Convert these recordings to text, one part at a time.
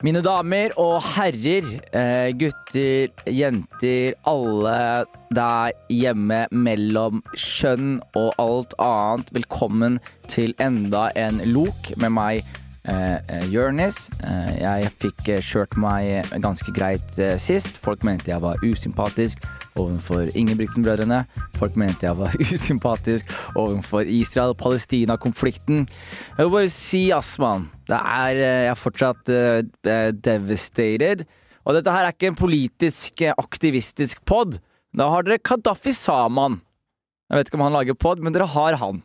Mine damer og herrer, eh, gutter, jenter, alle der hjemme mellom kjønn og alt annet, velkommen til enda en lok med meg, eh, eh, Eh, jeg fikk kjørt meg ganske greit sist. Folk mente jeg var usympatisk overfor Ingebrigtsen-brødrene. Folk mente jeg var usympatisk overfor Israel-Palestina-konflikten. Jeg vil bare si, ass, er eh, Jeg er fortsatt eh, devastated. Og dette her er ikke en politisk, aktivistisk pod. Da har dere Kadafi Saman. Jeg vet ikke om han lager pod, men dere har han.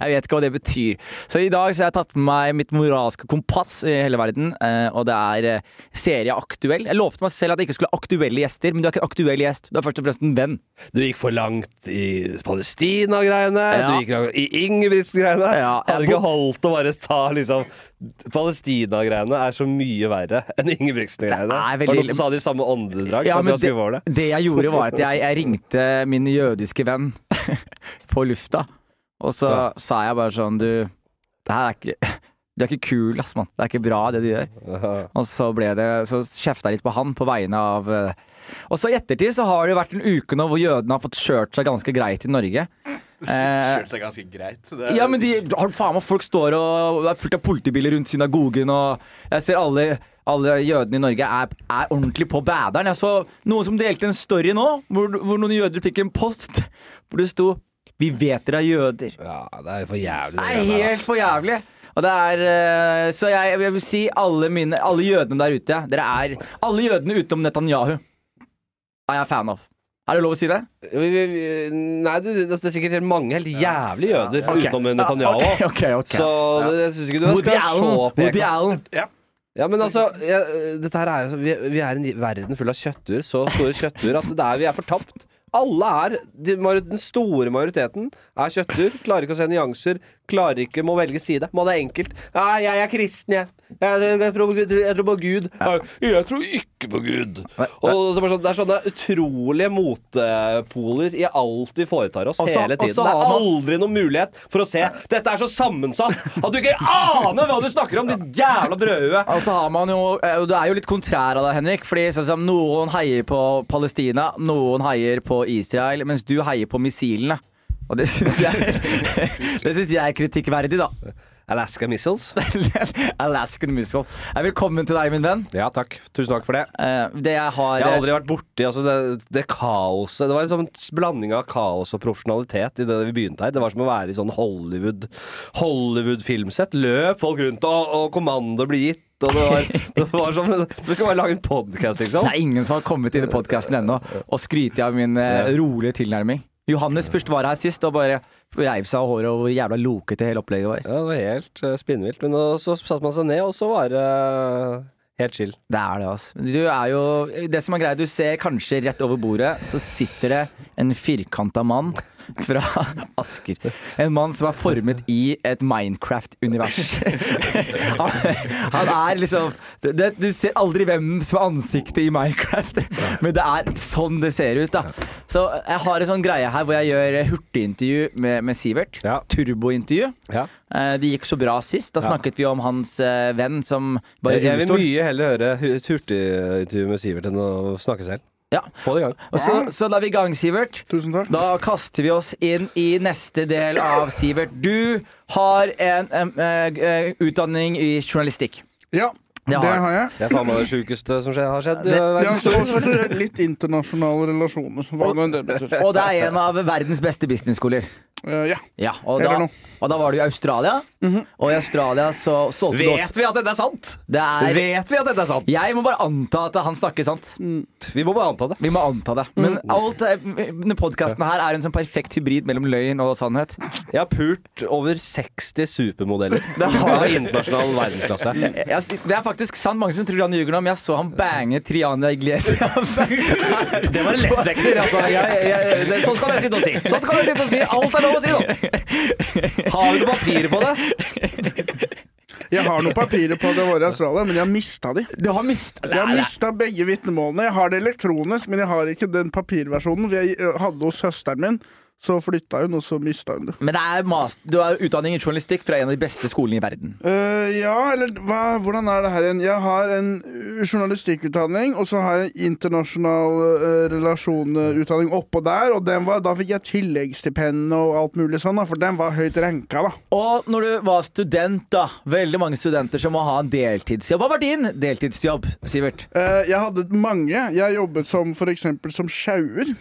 Jeg vet ikke hva det betyr. Så i dag så har jeg tatt med meg mitt moralske kompass i hele verden, eh, og det er eh, serie aktuell. Jeg lovte meg selv at jeg ikke skulle ha aktuelle gjester, men du er ikke en aktuell gjest. Du er først og fremst en venn. Du gikk for langt i Palestina-greiene, Ja. du gikk langt i Ingebrigtsen-greiene. Ja, Hadde ikke holdt å bare ta liksom Palestina-greiene er så mye verre enn Ingebrigtsen-greiene. Det er Var det noen som sa det i samme åndedrag? Ja, men det? det jeg gjorde, var at jeg, jeg ringte min jødiske venn på lufta, og så Ja. sa jeg bare sånn Du, det her er ikke Du er ikke kul, ass, mann. Det er ikke bra, det du gjør. Og så ble det Så kjefta jeg litt på han på vegne av eh, Og så i ettertid så har det vært en uke nå hvor jødene har fått kjørt seg ganske greit i Norge. Kjørt seg ganske greit. Det, ja, men de, har faen meg folk står og Det er fullt av politibiler rundt synagogen, og jeg ser alle, alle jødene i Norge er, er ordentlig på bæderen. Jeg så noen som delte en story nå, hvor, hvor noen jøder fikk en post hvor det sto 'Vi vet dere er jøder'. Ja, det er jo for jævlig. Det det er der, helt for jævlig. Og det er eh, Så jeg, jeg vil si alle mine Alle jødene der ute, dere er Alle jødene utenom Netanyahu er jeg fan av. Er det lov å si det? Nei, det, det er sikkert helt mange helt jævlig jøder Ok. utenom Netanyahu. Ok, ok, okay. Så det, jeg syns ikke du Woody skal Allen. se Woody. Allen. Ja, men altså, jeg, dette her er, vi, vi er en verden full av kjøttur, så store kjøttur at det er, vi er fortapt. Alle er, Den store majoriteten er kjøttdyr. Klarer ikke å se nyanser. Klarer ikke må velge side. Må det enkelt. Nei, jeg er kristen, jeg. Jeg, jeg, jeg, tror, på Gud- jeg tror på Gud. Jeg tror ikke på Gud. Og så sånn, Det er sånne utrolige motpoler i alt vi foretar oss Og så- hele tiden. Det er aldri noen mulighet for å se Dette er så sammensatt at du ikke aner hva du snakker om, ditt jævla brødhue. Og så har man jo eh, Du er jo litt kontrær av deg, Henrik. Fordi sånn som Noen heier på Palestina, noen heier på Israel, mens du heier på missilene. Og det syns jeg, det synes jeg er kritikkverdig, da. Alaska Missiles. Alaskan Missile. Velkommen til deg, min venn. Ja, takk. Tusen takk for det. Uh, Det jeg har Jeg har aldri vært borti altså det, det kaoset Det var en sånn blanding av kaos og profesjonalitet i det vi begynte her. Det var som å være i sånn Hollywood Hollywood-filmsett. Løp folk rundt, og, og kommando ble gitt. Og det var, det var som Vi skal bare lage en podkast, liksom. Det er ingen som har kommet inn i podkasten ennå og skryter av min eh, rolige tilnærming. Johannes først var her sist og bare reiv seg av håret og hvor jævla lokete hele opplegget var. Ja, det var helt uh, spinnvilt. Men så satte man seg ned, og så var det uh, helt chill. Det er det, altså. Du er jo Det som er greia, du ser kanskje rett over bordet, så sitter det en firkanta mann fra Asker. En mann som er formet i et Minecraft-univers. Han, han er liksom det, Du ser aldri hvem som er ansiktet i Minecraft, men det er sånn det ser ut, da. Så jeg har en sånn greie her hvor jeg gjør hurtigintervju med, med Sivert. Ja. Turbointervju. Ja. Eh, Det gikk så bra sist. Da Ja. snakket vi om hans eh, venn som bare Jeg vil mye heller høre et hurtigintervju med Sivert enn å snakke selv. Ja. Få det i gang. Og så, så da er vi i gang, Sivert. Tusen takk. Da kaster vi oss inn i neste del av Sivert. Du har en en, en, en utdanning i journalistikk. Ja, Det det har- har jeg. Det er faen meg det sjukeste som skje, har skjedd. Det- Jeg har også litt internasjonale relasjoner. Det. Og det er en av verdens beste businessskoler. Uh, ja. Ja, og, da, og da var du i Australia. Og i Australia så solgte du Vet vi at dette er sant? det er, Vet vi at dette er sant? Jeg må bare anta at han snakker sant. Vi må bare anta det. Vi må anta det. Men alt eh, denne podkasten her er en sånn perfekt hybrid mellom løgn og sannhet. Jeg har pult over 60 supermodeller Det har internasjonal verdensklasse. Jeg, jeg, det er faktisk sant. Mange som tror han ljuger nå, men jeg så han bange Triana Iglesias. Det var en lettvekter. Altså. Jeg, jeg, det, sånn kan jeg sitte og si. Sånn kan jeg sitte og si. Alt er lov å si nå. Har vi noen papirer på det? Jeg har noen papirer på at jeg var i Australia, men jeg har mista de. Du har mista Jeg har mista begge vitnemålene. Jeg har det elektronisk, men jeg har ikke den papirversjonen. Vi hadde hos søsteren min, Så flytta hun, og så mista hun det. Men det er master, du har utdanning i journalistikk fra en av de beste skolene i verden. Uh, ja, eller hva, hvordan er det her igjen? Jeg har en uh, journalistikkutdanning, og så har jeg internasjonal uh, relasjonutdanning oppå der. Og den var, da fikk jeg tilleggsstipend og alt mulig sånn, da, for den var høyt renka, da. Og når du var student, da. Veldig mange studenter som må ha en deltidsjobb. Hva var din deltidsjobb, Sivert? Uh, jeg hadde mange. Jeg jobbet som eksempel som sjauer.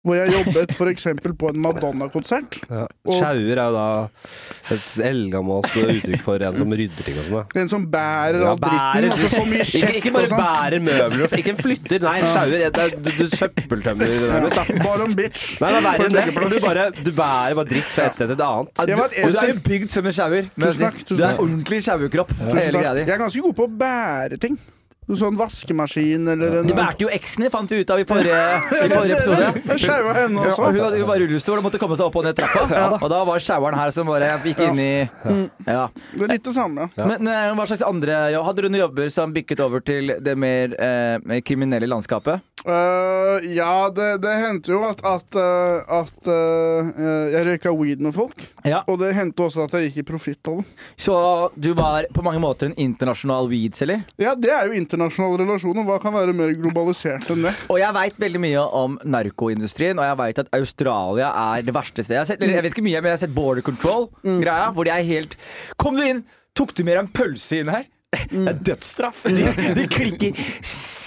Hvor jeg jobbet eksempel på en Madonna-konsert. Ja. Sjauer er jo da et eldgammelt uttrykk for en som rydder ting og sånn. En som bærer Ja, all dritten, Altså, så mye kjeft ikke ikke bare sånn. bærer møbler, ikke en flytter. Nei, sjauer det er- Du, du søppeltømmer nærmest. da. Bare en bitch. Nei, det er verre enn det. Du, bare, du bærer bare dritt fra et sted til et annet. Du, og du er jo bygd som en sjauer. Du er ordentlig sjauerkropp. Jeg er ganske god på å bære ting. Sånn vaskemaskin eller en Du bærte jo eksen din, fant vi ut av i forrige, i forrige episode. Jeg sjaua henne Ja, og hun var rullestol og måtte komme seg opp og ned trappa. Og da var sjaueren her som bare gikk inn i Ja. Det er litt det samme. Men eh, hva slags andre ja, Hadde du noen jobber som bikket over til det mer eh, kriminelle landskapet? Uh, ja, det, det hendte jo at, at, øh, at uh, jeg røyka weed med folk. Ja. Og det hendte også at jeg gikk i profitt av det. Så du var på mange måter en internasjonal weed-selger? Ja, det er jo internasjonale relasjoner. Hva kan være mer globalisert enn det? Og jeg veit veldig mye om narkoindustrien, og jeg veit at Australia er det verste stedet. Jeg, har sett, jeg vet ikke mye, men jeg har sett Border Control-greia, hvor de er helt Kom du inn! Tok du med deg en pølse inn her? Det er dødsstraff! De, de klikker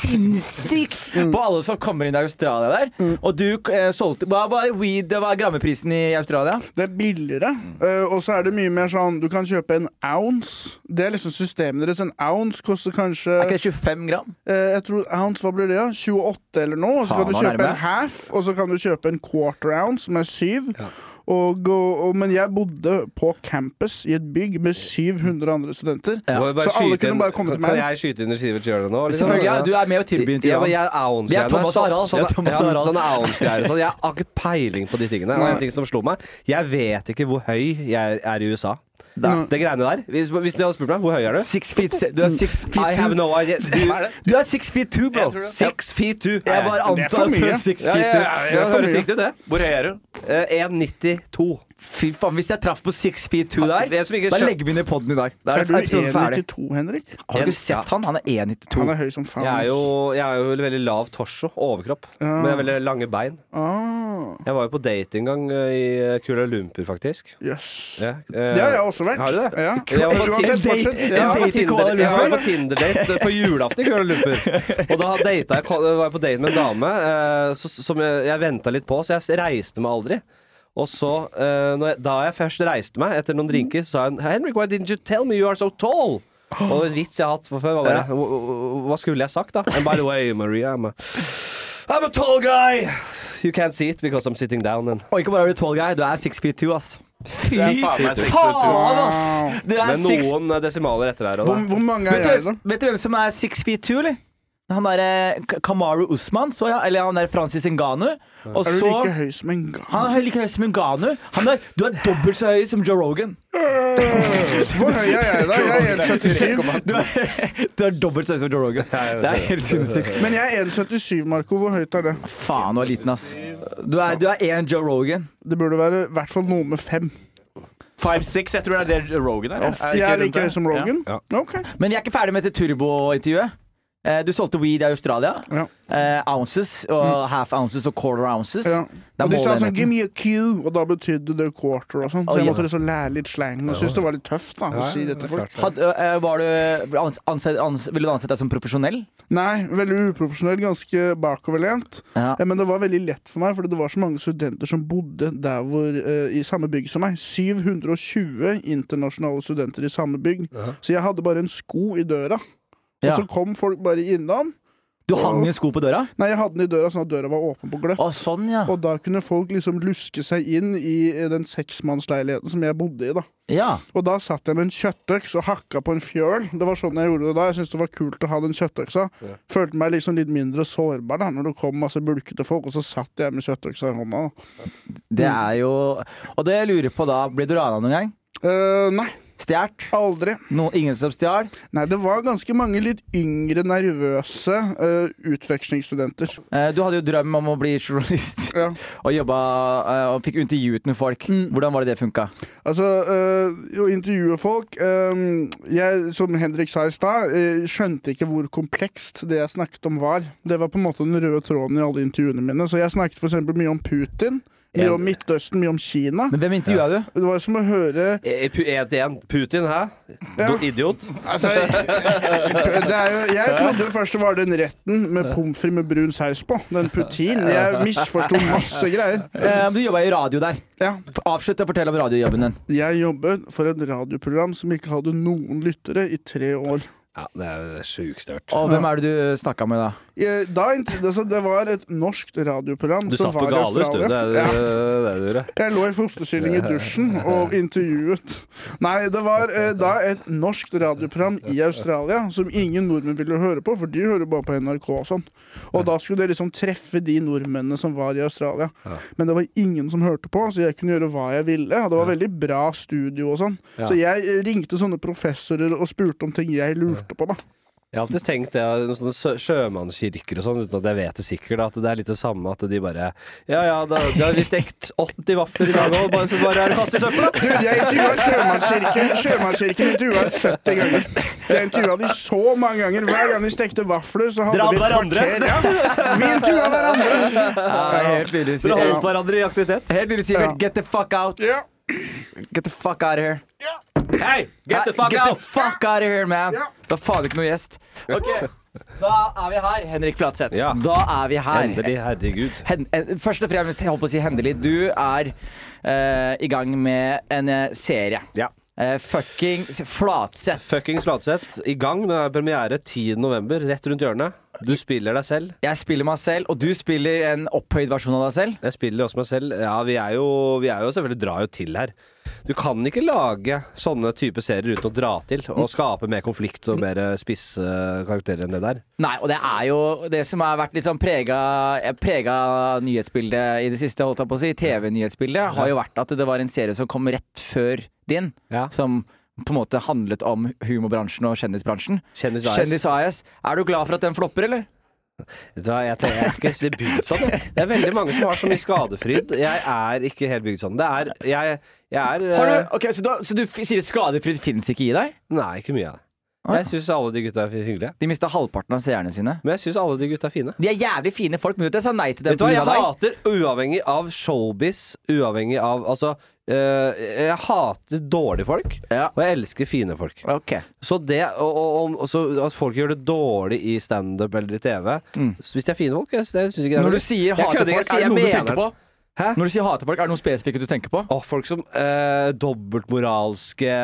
sinnssykt på alle som kommer inn i Australia der. Og du eh, solgte Hva var weed, hva er grammeprisen i Australia? Det er billigere. øh, og så er det mye mer sånn Du kan kjøpe en ounce. Det er liksom systemet deres. En ounce koster kanskje Er ikke det 25 gram? eh, Jeg tror ounce, hva blir det? da? 28 eller noe. Og så Faen, kan du kjøpe nærme. en half, og så kan du kjøpe en quarter ounce, som er syv. Og, og, og, men jeg bodde på campus i et bygg med 700 andre studenter. Ja. Så alle kunne bare komme til meg. Kan jeg skyte inn i Sivert det nå? liksom? Ja, Du er med og tilbyr Ja, men jeg er Vi er Thomas og Harald. Vi er Thomas og Harald. Sånne ounce-greier. Sånn. Jeg har ikke peiling på de tingene. Det er en ting som slo meg Jeg vet ikke hvor høy jeg er i USA. Da. Det greiene der. Hvis, hvis du hadde spurt meg hvor høy er du? Six feet, se- du er six feet I have two. no idea. Du, Hva er det? Du er six feet two, bro. Jeg tror det. six feet two. Jeg bare Det er antar at du er six ja, feet ja, two. ja, Det ja, for høres riktig ut, det. Hvor høy er du? Eh, 1,92. Fy faen, Hvis jeg traff på six feet two der, da legger vi ned poden i dag. Da Er er du 1,92, Henrik? Har du ikke sett han? Han er 1,92. Han er høy som faen. Jeg er jo, jeg er jo veldig lav torso, overkropp, Ja. men jeg har veldig lange bein. Ah, Jeg var jo på date en gang eh, i Kula Lumpur, faktisk. Jøss. Ja, eh, Det har jeg også vært. Har du det? Ja. Jeg var på Uansett. Jeg Ja. var på date Tinder- jeg var på Tinder-date på julaften i Kula Lumpur. Og da data jeg, var jeg på date med en dame eh, så, som jeg, jeg venta litt på, så jeg reiste meg aldri. Og så, uh, når jeg, da jeg først reiste meg etter noen drinker, sa hun Henrik, why didn't you tell me you are so tall? Og en vits jeg har hatt før, var bare "Hva- skulle jeg sagt, da? And by the way, Maria, I'm a, I'm a tall guy! You can't see it because I'm sitting down. And. Og ikke bare er du tall guy, du er six feet two, ass. Fy faen ass! Du er Med six noen desimaler etter der. Hvor, hvor mange er vet jeg, du, da? vet du hvem som er six feet two, eller? Han derre Kamaru Usman, så jeg. Eller han der Francis Ngannou. Og Er du så like høy som en? Han er like høy som Ngannou. Han er, du er dobbelt så høy som Joe Rogan. Hvor høy er jeg, da? Jeg er 1,77. Du du er dobbelt så høy som Joe Rogan. Det er helt sinnssykt. Men jeg er 1,77, Marco. Hvor høyt er det? Faen, du er liten, ass. Du er, du er én Joe Rogan. Det burde være i hvert fall noe med fem. 5-6, jeg tror det er det Rogan er. er. Jeg er like høy som Rogan. Ja. Okay. Men vi er ikke ferdig med dette turbointervjuet. Eh, Du solgte weed i Australia. Ja. Uh, ounces og half ounces og quarter ounces. Ja. Og de sa sånn 'give me a Q', og da betydde det quarter og sånn. Så jeg ja. måtte liksom lære litt slang. Og syntes det var litt tøft da å si det til folk. Had, uh, var du, ans, ansett, ans, ville du ansette deg som profesjonell? Nei, veldig uprofesjonell, ganske bakoverlent. Ja. Ja, men det var veldig lett for meg, fordi det var så mange studenter som bodde der hvor, uh, i samme bygg som meg. 720 internasjonale studenter i samme bygg. Så jeg hadde bare en sko i døra. Og så kom folk bare innom. Du hang en sko på døra? Nei, jeg hadde den i døra sånn at døra var åpen på gløtt. Å, sånn, ja. Og da kunne folk liksom luske seg inn i den seksmannsleiligheten som jeg bodde i, da. ja. Og da satt jeg med en kjøttøks og hakka på en fjøl. Det var sånn jeg gjorde det da. Jeg syntes det var kult å ha den kjøttøksa. Følte meg liksom litt mindre sårbar da når det kom masse bulkete folk, og så satt jeg med kjøttøksa i hånda. Det er jo Og det jeg lurer på da, blir du rana noen gang? Uh, nei. Stjålet? Aldri. No, ingen som stjal? Nei, det var ganske mange litt yngre, nervøse uh, utvekslingsstudenter. Uh, du hadde jo drøm om å bli journalist Ja. og jobba uh, og fikk intervjuet med folk. Hvordan var det det funka? Altså, å intervjue folk Jeg, som Henrik sa i stad, skjønte ikke hvor komplekst det jeg snakket om var. Det var på en måte den røde tråden i alle intervjuene mine. Så jeg snakket f.eks. mye om Putin, mye om Midtøsten, mye om Kina. Men hvem intervjua du? Det var som å høre Eh, til en. Putin, hæ? Ja. Du idiot. Altså, det er jo, jeg trodde først det var den retten med pommes frites med brun saus på. Den putin. Jeg misforsto masse greier. Eh, du jobba i radio der. Ja. Avslutt å fortelle om radiojobben din. Jeg jobbet for et radioprogram som ikke hadde noen lyttere i tre år. Ja, det er sjukt størt. Og hvem er det du snakka med da? Jeg- Da, altså, det var et norskt radioprogram Du satt på galehus, du. Det er det, Ja. det, er. Jeg lå i fosterstilling i dusjen og intervjuet. Nei, det var eh, da et norskt radioprogram i Australia som ingen nordmenn ville høre på, for de hører bare på NRK og sånn. Og da skulle det liksom treffe de nordmennene som var i Australia. Men det var ingen som hørte på, så jeg kunne gjøre hva jeg ville. Og det var veldig bra studio og sånn. Så jeg eh, ringte sånne professorer og spurte om ting jeg lurte på, da. Jeg har alltid tenkt det, noen sånne sjømannskirker og sånn, uten at jeg vet det sikkert, at det er litt det samme at de bare Ja ja, da, da har vi stekt 80 vafler i dag òg, bare, så bare er det kast i søpla! Du, jeg intervjua Sjømannskirken Sjømannskirken intervjua jeg 70 ganger. Jeg intervjua de så mange ganger. Hver gang de stekte vafler, så hadde vi et hverandre. kvarter. Ja. Vi intervjua hverandre. helt nydelig, Dere holdt hverandre i aktivitet. Helt nydelig, Sivert. Ja. Get the fuck out. Ja. Get the fuck out of here. Hei! Get the fuck Get out! the fuck out of here, man. Da faen ikke noe gjest. Ok, Da er vi her, Henrik Flatseth. Ja. Da er vi her. Endelig, herregud. Hen, eh, først og fremst, jeg holdt på å si hendelig, du er eh, i gang med en eh, serie. Ja. Eh, fucking Flatseth. Fuckings Flatseth i gang. Det er premiere 10. november, rett rundt hjørnet. Du spiller deg selv. Jeg spiller meg selv, og du spiller en opphøyd versjon av deg selv. Jeg spiller også meg selv. Ja, vi er jo, vi er jo selvfølgelig drar jo til her. Du kan ikke lage sånne type serier uten å dra til og skape mer konflikt og mer spisse karakterer enn det der. Nei, og det er jo det som har vært litt sånn prega, prega nyhetsbildet i det siste, holdt jeg på å si, TV-nyhetsbildet, har jo vært at det var en serie som kom rett før din, Ja. som på en måte handlet om humorbransjen og kjendisbransjen. Kjendis AS. Kjendis AS. Er du glad for at den flopper, eller? Da, jeg, tenker, jeg er ikke så bygd sånn. Det er veldig mange som har så mye skadefryd. Jeg er ikke helt bygd sånn. Det er Jeg, jeg er Har du, okay, Så, du, så du sier skadefryd fins ikke i deg? Nei, ikke mye av det. Jeg syns alle de gutta er hyggelige. De mista halvparten av seerne sine. Men jeg syns alle de gutta er fine. De er jævlig fine folk, men vet du, jeg sa nei til dem Vet du hva, jeg hater uavhengig av showbiz, uavhengig av Altså, øh, jeg hater dårlige folk, Ja. og jeg elsker fine folk. Okay. Så det og, og, og, så at folk gjør det dårlig i standup eller i TV Mm. Hvis de er fine folk, jeg, jeg syns ikke det er Når du sier hater folk, er det noe du tenker på? Hæ? Når du sier hater folk, er det noe spesifikke du tenker på? Åh, folk som eh, dobbeltmoralske,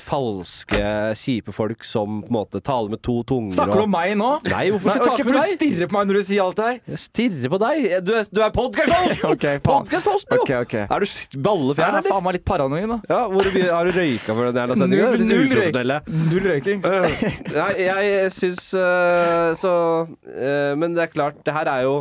falske, kjipe folk som på en måte taler med to tunger Snakker du om meg nå? Nei, hvorfor skal jeg ok, ta for du stirre stirrer på meg når du sier alt det her. Jeg stirrer på deg. Du er, du er podkasthost! Ok, faen. Podkasthost, jo! okay. ok. Er du s- Jeg er faen meg litt paranoid da. Ja, hvor mye har du røyka for den sendinga? Null- null. Null røyking. Nei, jeg syns uh, så uh, Men det er klart, det her er jo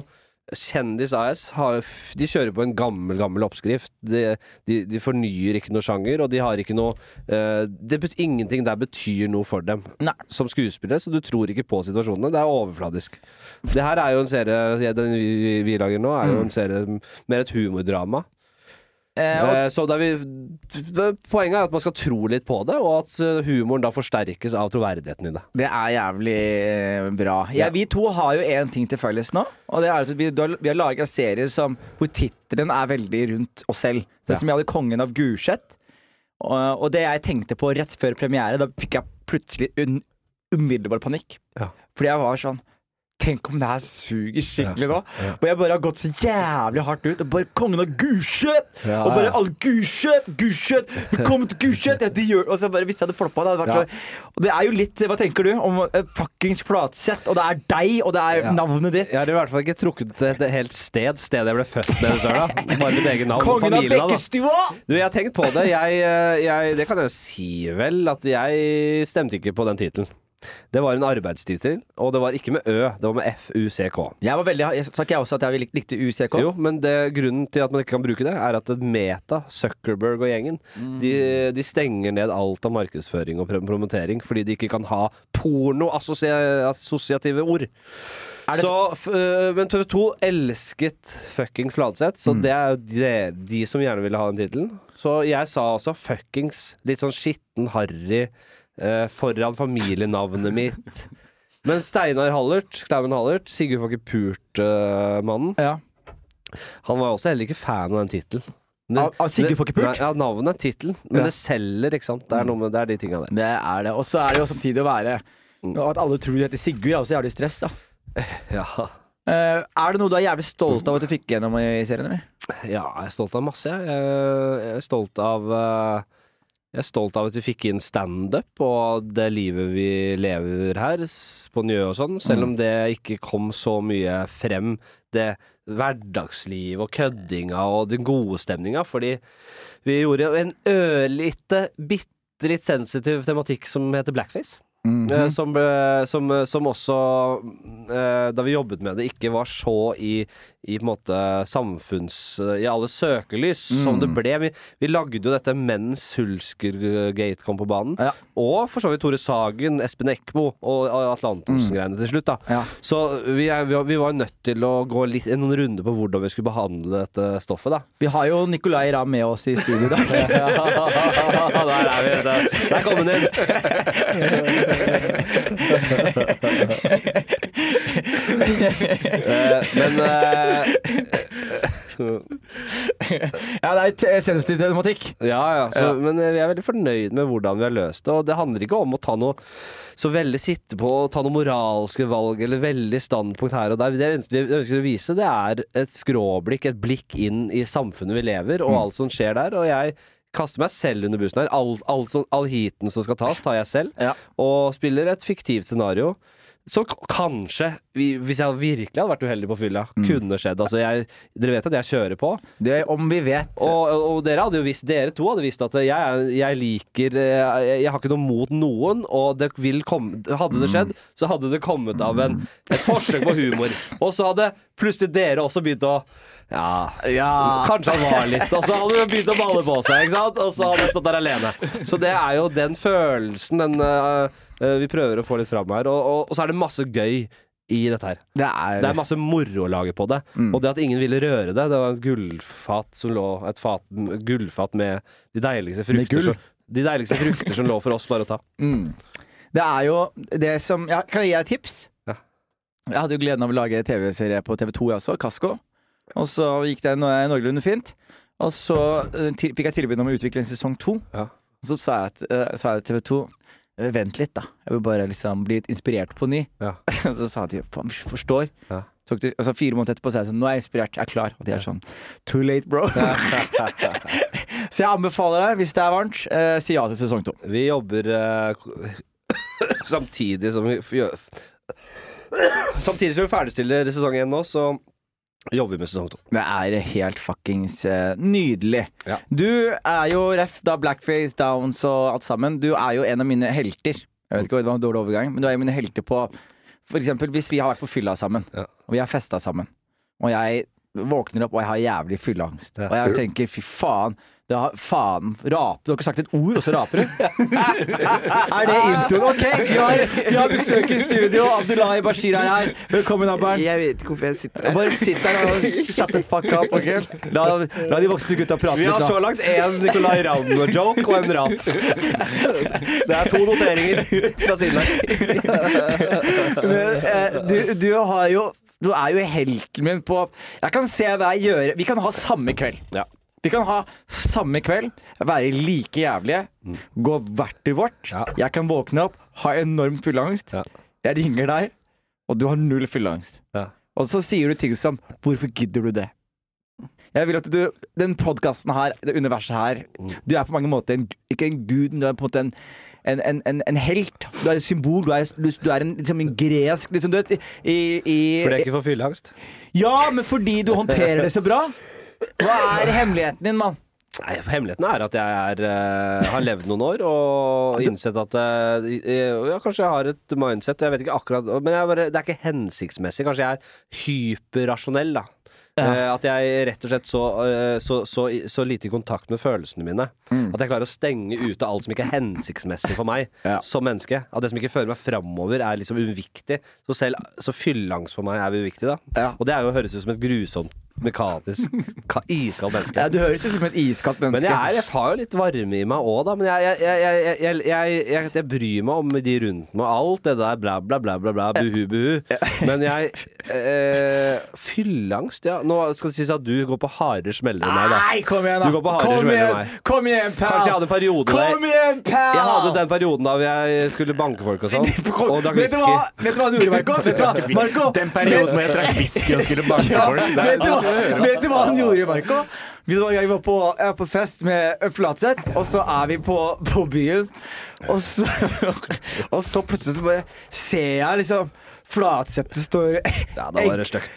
Kjendis AS har, de kjører på en gammel gammel oppskrift. De, de, de fornyer ikke noe sjanger, og de har ikke noe uh, det betyr, Ingenting der betyr noe for dem Nei. som skuespillere, så du tror ikke på situasjonene. Det er overfladisk. Det her er jo en serie Den vi, vi, vi lager nå, er jo en serie mer et humordrama. Eh, Eh, Så er vi, poenget er at man skal tro litt på det, og at eh, humoren da forsterkes av troverdigheten i det. det er jævlig eh, bra. Ja, vi to har jo én ting til felles nå. Og det er at vi, vi har laga serier som, hvor tittelen er veldig rundt oss selv. Sånn som jeg hadde 'Kongen av Gulset'. Og, og det jeg tenkte på rett før premiere, da fikk jeg plutselig un, umiddelbar panikk. Ja. Fordi jeg var sånn Tenk om det her suger skikkelig nå. ja. Og jeg bare har gått så jævlig hardt ut. Og bare 'Kongen av Gulset'! Ja, og bare all 'Gulset! Gulset! Velkommen til Gulset!' Ja, og så bare hvis jeg hadde floppa, det hadde vært Ja. så Og det er jo litt Hva tenker du om uh, fuckings Flatseth? Og det er deg, og det er Ja. navnet ditt. Jeg har i hvert fall ikke trukket et et helt sted, stedet jeg ble født med Søla. Bare mitt eget navn Kongen av Bekkestua! Du, jeg har tenkt på det. Jeg, eh, jeg, det kan jeg jo si vel, at jeg stemte ikke på den tittelen. Det var en arbeidstittel, og det var ikke med Ø, det var med F-U-C-K. Jeg var veldig, jeg, sa ikke jeg også at jeg lik- likte UCK? Jo, men det, grunnen til at man ikke kan bruke det, er at Meta, Zuckerberg og gjengen, de, de stenger ned alt av markedsføring og promotering fordi de ikke kan ha porno-assosiative ord. Så, men TV 2 elsket fuckings Ladseth, så det er jo de, de som gjerne ville ha den tittelen. Så jeg sa også fuckings, litt sånn skitten, harry, eh, foran familienavnet mitt. Men Steinar Hallert, Klauven Hallert, Sigurd får ikke pult-mannen, Ja. han var også heller ikke fan av den tittelen. Det- Av- av Sigurd får ikke pult? Nei, Ja, navnet er tittelen, men Ja. det selger, ikke sant. Det er, noe med, det er de tinga der. Det er det. Og så er det jo samtidig å være og At alle tror du heter Sigurd, er også jævlig stress, da. Ja. Eh, er det noe du er jævlig stolt av at du fikk gjennom i serien, eller? ja, jeg er stolt av masse, jeg. Jeg er stolt av eh, Jeg er stolt av at vi fikk inn standup og det livet vi lever her på Njø og sånn, selv om det ikke kom så mye frem. Det hverdagslivet og køddinga og den gode stemninga, fordi vi gjorde en ørlite, bitte litt sensitiv tematikk som heter blackface. Eh, som, som, som også, eh, da vi jobbet med det, ikke var så i, i på en måte samfunns... I alle søkelys som det ble. Vi, vi lagde jo dette mens Hulsker-gate kom på banen. Ja. Og for så vidt Tore Sagen, Espen Eckbo og, og Atlantosen-greiene til slutt. da Ja. Så vi, er, vi, var- vi var nødt til å gå litt, noen runder på hvordan vi skulle behandle dette stoffet. da Vi har jo Nicolay Ramm med oss i studio i dag. Der er vi. Der, der kom den inn. Eh, men eh, ja, det er sensitiv tematikk. Ja, ja. Så, Men eh, vi er veldig fornøyd med hvordan vi har løst det. Og det handler ikke om å ta noe så veldig sitte på og ta noen moralske valg eller veldig standpunkt her og der. Det vi ønsker å vise, det er et skråblikk, et blikk inn i samfunnet vi lever, og alt som skjer der. Og jeg kaster meg selv under bussen her. All, all, all heaten som skal tas, tar jeg selv. Ja. Og spiller et fiktivt scenario. K- kanskje, hvis jeg virkelig hadde vært uheldig på fylla, kunne skjedd. Altså jeg, dere vet at jeg kjører på. Det om vi vet. Og, og dere hadde jo visst, dere to hadde visst at jeg, er- jeg liker jeg, Jeg har ikke noe mot noen, og det vil komme Hadde det skjedd, så hadde det kommet av en, et forsøk på humor. Og så hadde plutselig dere også begynt å ja, ja. Kanskje han var litt, og så hadde han begynt å balle på seg. Og så hadde jeg stått der alene. Så det er jo den følelsen den, eh, eh, vi prøver å få litt fram her. Og, og, og så er det masse gøy i dette her. Det er, Det er masse moro å lage på det. Og det at ingen ville røre det, det var et gullfat som lå Et fat, gullfat med de deiligste frukter som, De deiligste frukter som lå for oss bare å ta. mm. det er jo det som ja, Kan jeg gi deg et tips? Ja. Jeg hadde jo gleden av å lage TV-serie på TV2, jeg også. Kasko. Og så gikk det no noenlunde fint. Og så eh, fikk jeg tilbud om å utvikle en sesong to. Ja. Og så sa jeg, eh, sa jeg til TV2 eh, Vent litt, da. Jeg vil bare liksom bli inspirert på ny. Ja. så sa de faen, forstår. Ja. Tok det, altså Fire måneder etterpå sa jeg sånn Nå er jeg inspirert, jeg er klar. Og de er sånn Too late, bro. så jeg anbefaler deg, hvis det er varmt, eh, si ja til sesong to. Vi jobber eh, samtidig som vi gjør Samtidig som vi ferdigstiller sesong én nå, så jobber med sesong to. Det er helt fuckings eh, nydelig. Ja. Du er jo ref da Blackface, Downs og alt sammen. Du er jo en av mine helter. Jeg vet ikke om det var en dårlig overgang, men du er jo mine helter på eksempel hvis vi har vært på fylla sammen, Ja. og vi har festa sammen, og jeg våkner opp og jeg har jævlig fylleangst, Ja. og jeg tenker fy faen. Det har, faen, rape. Du har ikke sagt et ord, og så raper du? er det introen? Ok, vi har, vi har besøk i studio. Abdullahi Bashir er her. Velkommen, Abern. Jeg vet ikke hvorfor jeg sitter her. Bare sitt der og shut the fuck up. ok? La, la de voksne gutta prate Vi har litt. så langt én Nicolay Ramm-joke og en rap. Det er to noteringer fra siden her. Men, eh, du, du har jo Du er jo helten min på Jeg kan se deg gjøre Vi kan ha samme kveld. Ja. Vi kan ha samme kveld, være like jævlige, gå hvert til vårt. Ja. Jeg kan våkne opp, ha enorm fylleangst. Ja. Jeg ringer deg, og du har null fylleangst. Ja. Og så sier du ting som 'Hvorfor gidder du det?' Jeg vil at du, Den podkasten her, det universet her Du er på mange måter en, ikke en gud, men du er på en måte en en, en, en, en helt. Du er et symbol. Du er, du, du er en, liksom en gresk liksom, du vet, i, i, For det er ikke for fylleangst? Ja, men fordi du håndterer det så bra. Hva er hemmeligheten din, mann? Nei, Hemmeligheten er at jeg er, uh, har levd noen år og innsett at uh, ja, Kanskje jeg har et mindset, jeg vet ikke akkurat Men bare, det er ikke hensiktsmessig. Kanskje jeg er hyperrasjonell, da. Eh, at jeg rett og slett så, så, så, så lite i kontakt med følelsene mine. At jeg klarer å stenge ute alt som ikke er hensiktsmessig for meg Ja. som menneske. At det som ikke fører meg framover, er liksom uviktig. Så selv så fylleangst for meg er uviktig, da. Ja. Og det er jo, høres ut som et grusomt, mekanisk, ka- iskaldt menneske. Ja, du høres ut som et iskaldt Men menneske. jeg, er, jeg har jo litt varme i meg òg, da. Men jeg, jeg, jeg, jeg, jeg, jeg, jeg, jeg bryr meg om de rundt meg. Alt det der bla, bla, bla, bla, bla buhu, buhu. Men jeg eh, Fylleangst, ja. Nå skal det sies at du går på hardere smeller enn meg, da. Nei, kom igjen, da! Du går på hardere kom smeller enn igjen, meg. kom igjen, pal! Kanskje jeg hadde en periode der Kom igjen, pal! Jeg hadde den perioden da jeg skulle banke folk og sånn. Og drakk whisky. vet du hva han gjorde, Marco? Vet du hva? Marco Den perioden hvor jeg drakk whisky og skulle banke folk. det er- vet, du hva, han gjorde, Marco? Vi var, jeg var på, jeg var på fest med Flatseth, og så er vi på, på byen. Og så, og så plutselig så bare ser jeg liksom Flatseth står Ja.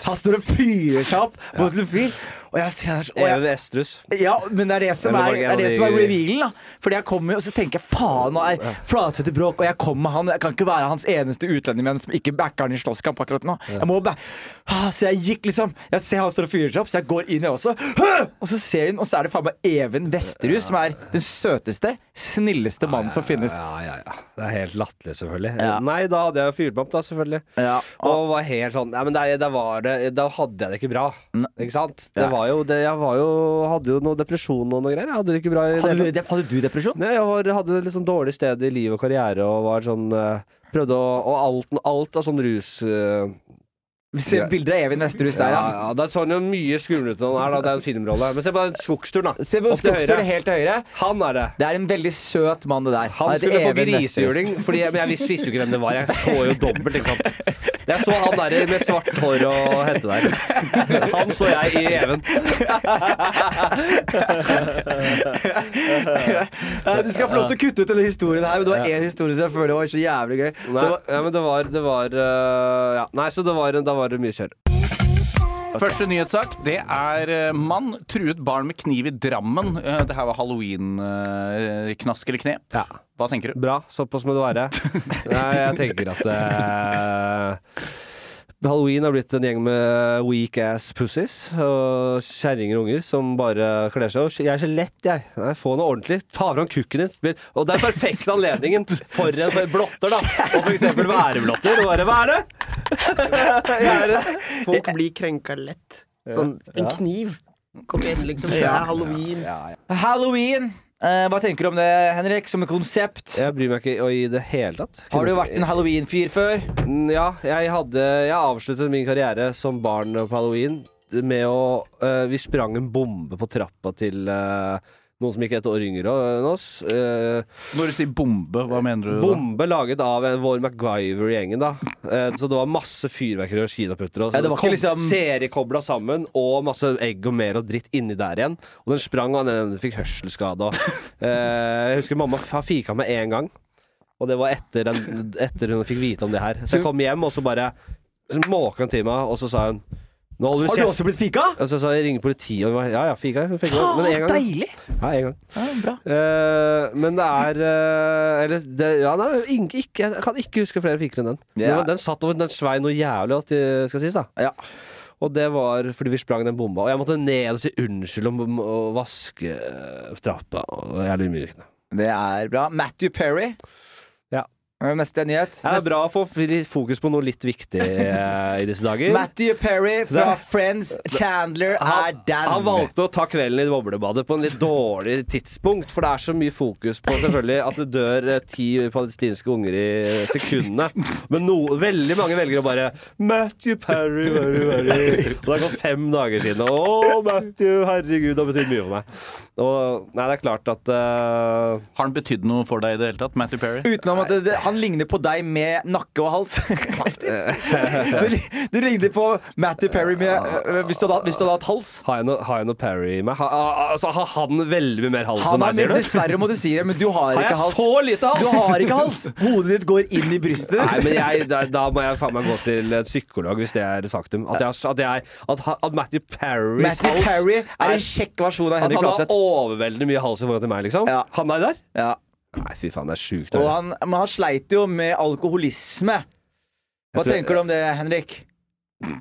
Han står og fyrer seg opp mot en fyr. Og jeg ser der Estrus. ja, men det er det som er, var det det er, det som er revealen. da Fordi jeg kommer Og så tenker jeg faen, nå er Flatseth i bråk, og jeg kommer med han. Jeg kan ikke være hans eneste utlendingvenn som ikke backer han i slåsskamp akkurat nå. Jeg må back ah, Så jeg gikk liksom Jeg ser han står og fyrer seg opp, så jeg går inn, jeg også. Hø! Og så ser jeg inn, og så er det faen meg Even Vesterhus, som er den søteste, snilleste mannen som finnes. Ja, ja, ja. Det er helt latterlig, selvfølgelig. Nei, da hadde jeg fyrt meg opp, da, selvfølgelig. Ja, Og var helt sånn Ja, men da, da var det Da hadde jeg det ikke bra. Ikke sant? Det Ja. Var jo det, Jeg var jo Hadde jo noe depresjon og noe greier. Jeg hadde det ikke bra i Hadde du, hadde du depresjon? Nei, jeg var, hadde sånn dårlig sted i liv og karriere og var sånn eh, Prøvde å Og alt, alt av sånn rus eh, Vi ser bilder av Evin Vesterhus der, ja. ja. Det så sånn jo mye skumlere ut enn han er, da. Det er en filmrolle. Men se på den skogsturen, da. Se på Opp til høyre. helt til høyre. Han er det. Det er en veldig søt mann, det der. Han heter skulle få Even Vesterhus. grisehjuling, fordi, men jeg visste, visste jo ikke hvem det var. Jeg så jo dobbelt, ikke sant. Jeg så han der med svart hår og hette der. Han så jeg i Even. Du skal få lov til å kutte ut denne historien her, men det var én historie som jeg føler var så jævlig gøy. Nei, Det var, ja, men det var, det var uh, ja. Nei, så det var, da var det mye kjør. Første nyhetssak det er eh, mann truet barn med kniv i Drammen. Eh, Det her var halloween-knask eller knep. Ja. Hva tenker du? Bra. Såpass må det være. Nei, jeg tenker at øh, Halloween har blitt en gjeng med weak ass pussies og kjerringer og unger som bare kler seg. Jeg er så lett, jeg. Nei, få noe ordentlig. Ta fram kukken din. Og det er perfekt anledningen for en blotter, da. Og for eksempel væreblotter. Og bare det. Folk blir krenka lett. Sånn, en kniv. Kom igjen, liksom. Det er halloween. Halloween! Eh, hva tenker du om det, Henrik, som et konsept? Jeg bryr meg ikke i det hele tatt. Har du vært en halloween-fyr før? Mm, Ja, jeg hadde Jeg avsluttet min karriere som barn på halloween med å øh, Vi sprang en bombe på trappa til øh, noen som gikk et år yngre enn oss. Eh, Når du sier bombe, hva mener du da? bombe laget av vår MacGyver-gjengen, da. Eh, så det var masse fyrverkeri og kinaputter. Og Ja, det var ikke liksom- Seriekobla sammen, og masse egg og mer og dritt inni der igjen. Og den sprang, og den fikk hørselsskade. Og, eh, jeg husker mamma fika med en gang. Og det var etter, den, etter hun fikk vite om det her. Så jeg kom hjem, og så bare så måka hun til meg, og så sa hun Har du du også blitt fika? Altså, så jeg ringer politiet, og var, ja ja, fika. fika. men en gang. Deilig! Ja, en gang. Ja, bra. Uh, men det er uh, Eller det, ja, nei, ikke, Jeg kan ikke huske flere fiker enn den. Yeah. Den, den satt over Den svei noe jævlig, at det skal sies. da Ja. Og det var fordi vi sprang den bomba. Og jeg måtte ned og si unnskyld om å vaske eh, trappa. Og jævlig mye. Det er bra. Matthew Perry. Eh, Neste nyhet. Det er bra å få fokus på noe litt viktig eh, i disse dager. Matthew Perry fra Friends. Chandler er down. han valgte å ta kvelden i boblebadet på en litt dårlig tidspunkt. For det er så mye fokus på selvfølgelig at det dør eh, ti palestinske unger i sekundene. Men no, veldig mange velger å bare Matthew Perry, Perry, Perry. Og det har gått fem dager siden. Å, Matthew, herregud, det har betydd mye for meg. Og nei, det er klart at uh... Har han betydd noe for deg i det hele tatt, Matthew Perry? Utenom at det, det, han ligner på deg med nakke og hals. du, du ligner på Matthew Perry med, øh, hvis, du hadde, hvis du hadde hatt hals. Har jeg noe, har jeg noe Perry i meg? Ha, altså, har han veldig mye mer hals enn Han meg, er sier du? dessverre må du si det, men du har, Har ikke jeg hals. så lite hals? Du har ikke hals! Hodet ditt går inn i brystet. Nei, men jeg, da, da må jeg faen meg gå til et psykolog hvis det er et faktum. At, jeg, at, jeg, at, at Matthew Perrys Matthew hals Perry er en kjekk versjon av Henrik han har overveldende mye hals i forhold til meg, liksom? Ja. Han er der? Ja. Nei, fy faen, det er sjukt. Og han, men han sleit jo med alkoholisme. Hva tror- tenker du om det, Henrik?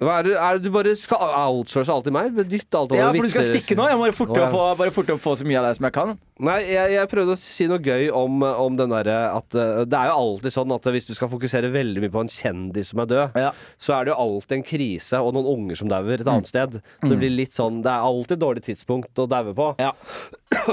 Hva er det, er det du bare skal outsource alt i meg? Dytte alt over Ja, for du skal stikke nå. Jeg må bare forte, Å, få, bare få så mye av deg som jeg kan. Nei, jeg, jeg prøvde å si noe gøy om, om den derre at uh, Det er jo alltid sånn at hvis du skal fokusere veldig mye på en kjendis som er død, Ja. så er det jo alltid en krise og noen unger som dauer et Mm. annet sted. Det blir litt sånn Det er alltid et dårlig tidspunkt å daue på. Ja.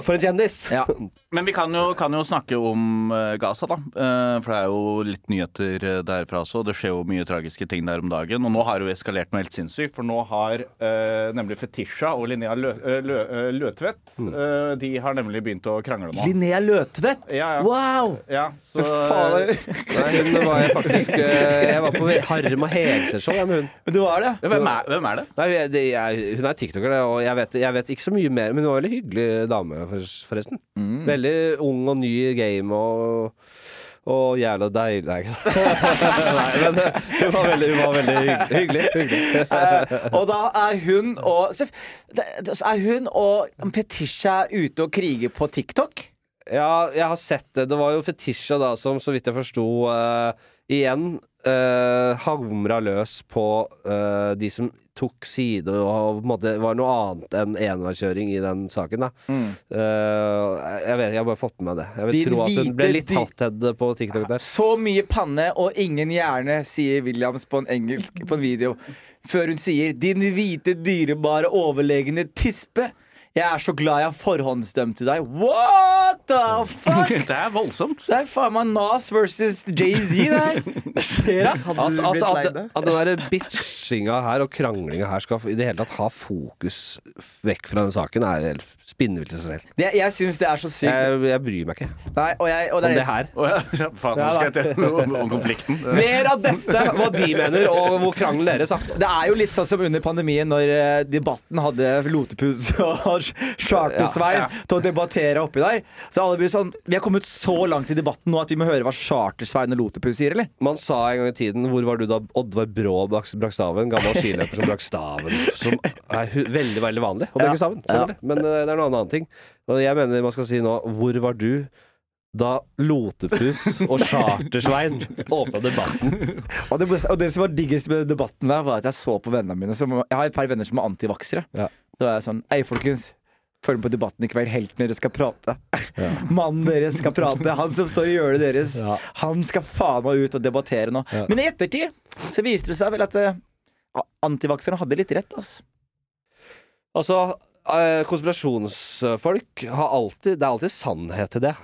For en kjendis! Ja. Men vi kan jo, kan jo snakke om eh, Gaza, da. Eh, for det er jo litt nyheter eh, derfra også. Det skjer jo mye tragiske ting der om dagen. Og nå har det jo eskalert noe helt sinnssykt. For nå har eh, nemlig Fetisha og Linnea Lø, eh, Lø, eh, Løtvedt eh, De har nemlig begynt å krangle nå. Linnea Løtvedt! Ja, ja. Wow! Ja, så, Faen, Nei, hun var jeg faktisk eh, Jeg var på Harm og Hegseth-show jeg, med hun. Men du var det? Hvem, er, hvem er det? Nei, jeg, det, jeg, hun er tiktoker, det, og jeg vet, jeg vet ikke så mye mer. Men hun var en veldig hyggelig dame, forresten. forresten. Veldig ung og ny i game og og jævla deilig Nei, men hun var veldig, hun var veldig hygg- hyggelig. hyggelig. Eh, og da er hun og Er hun og Petisha ute og kriger på TikTok? Ja, jeg har sett det. Det var jo Fetisha da som, så vidt jeg forsto, eh, igjen uh, hamra løs på uh, de som tok side og måte var noe annet enn enveiskjøring i den saken. da Eh, Jeg vet, jeg har bare fått med meg det. Jeg vil de tro at hun ble litt hothead på TikTok der. Så mye panne og ingen hjerne, sier Williams på en engelsk på en video. Før hun sier 'din hvite, dyrebare, overlegne tispe'. Jeg er så glad jeg forhåndsdømte deg. What the fuck? Det er voldsomt. Det er faen meg Nas versus Jay-Z, det her. Ser jeg? At, at, at, at den der bitchinga her og kranglinga her skal i det hele tatt ha fokus vekk fra den saken, er helt spinnvilt til seg selv. Det, jeg syns det er så sykt. Jeg, jeg bryr meg ikke Nei, og jeg, og det om det her. Å ja, ja, faen, nå skal jeg til om, om konflikten. Mer av dette, hva de mener, og hvor krangelen deres er. Det er jo litt sånn som under pandemien, når eh, debatten hadde Lotepus og Charter-Svein Ja, ja. til å debattere oppi der. Så alle blir sånn Vi har kommet så langt i debatten nå at vi må høre hva Charter-Svein og Lotepus sier, eller? Man sa en gang i tiden Hvor var du da Oddvar Brå brakk brakk staven? Gammel skiløper som brakk staven. Som er hu- veldig veldig vanlig å brekke staven. selvfølgelig. Men eh, det er noe annen ting. Og jeg mener man skal si nå Hvor var du da Lotepus og Chartersvein åpna debatten? Og det, og det som var diggest med debatten der, var at jeg så på vennene mine som, Jeg har et par venner som er antivaksere. Ja. Så er jeg sånn Ei, folkens. Følg med på debatten i kveld. Helten deres skal prate. Mannen deres skal prate. Han som står i hjørnet deres. Ja. Han skal faen meg ut og debattere nå. Ja. Men i ettertid så viste det seg vel at uh, antivakserne hadde litt rett, altså. Altså, konspirasjonsfolk har alltid Det er alltid sannhet til det.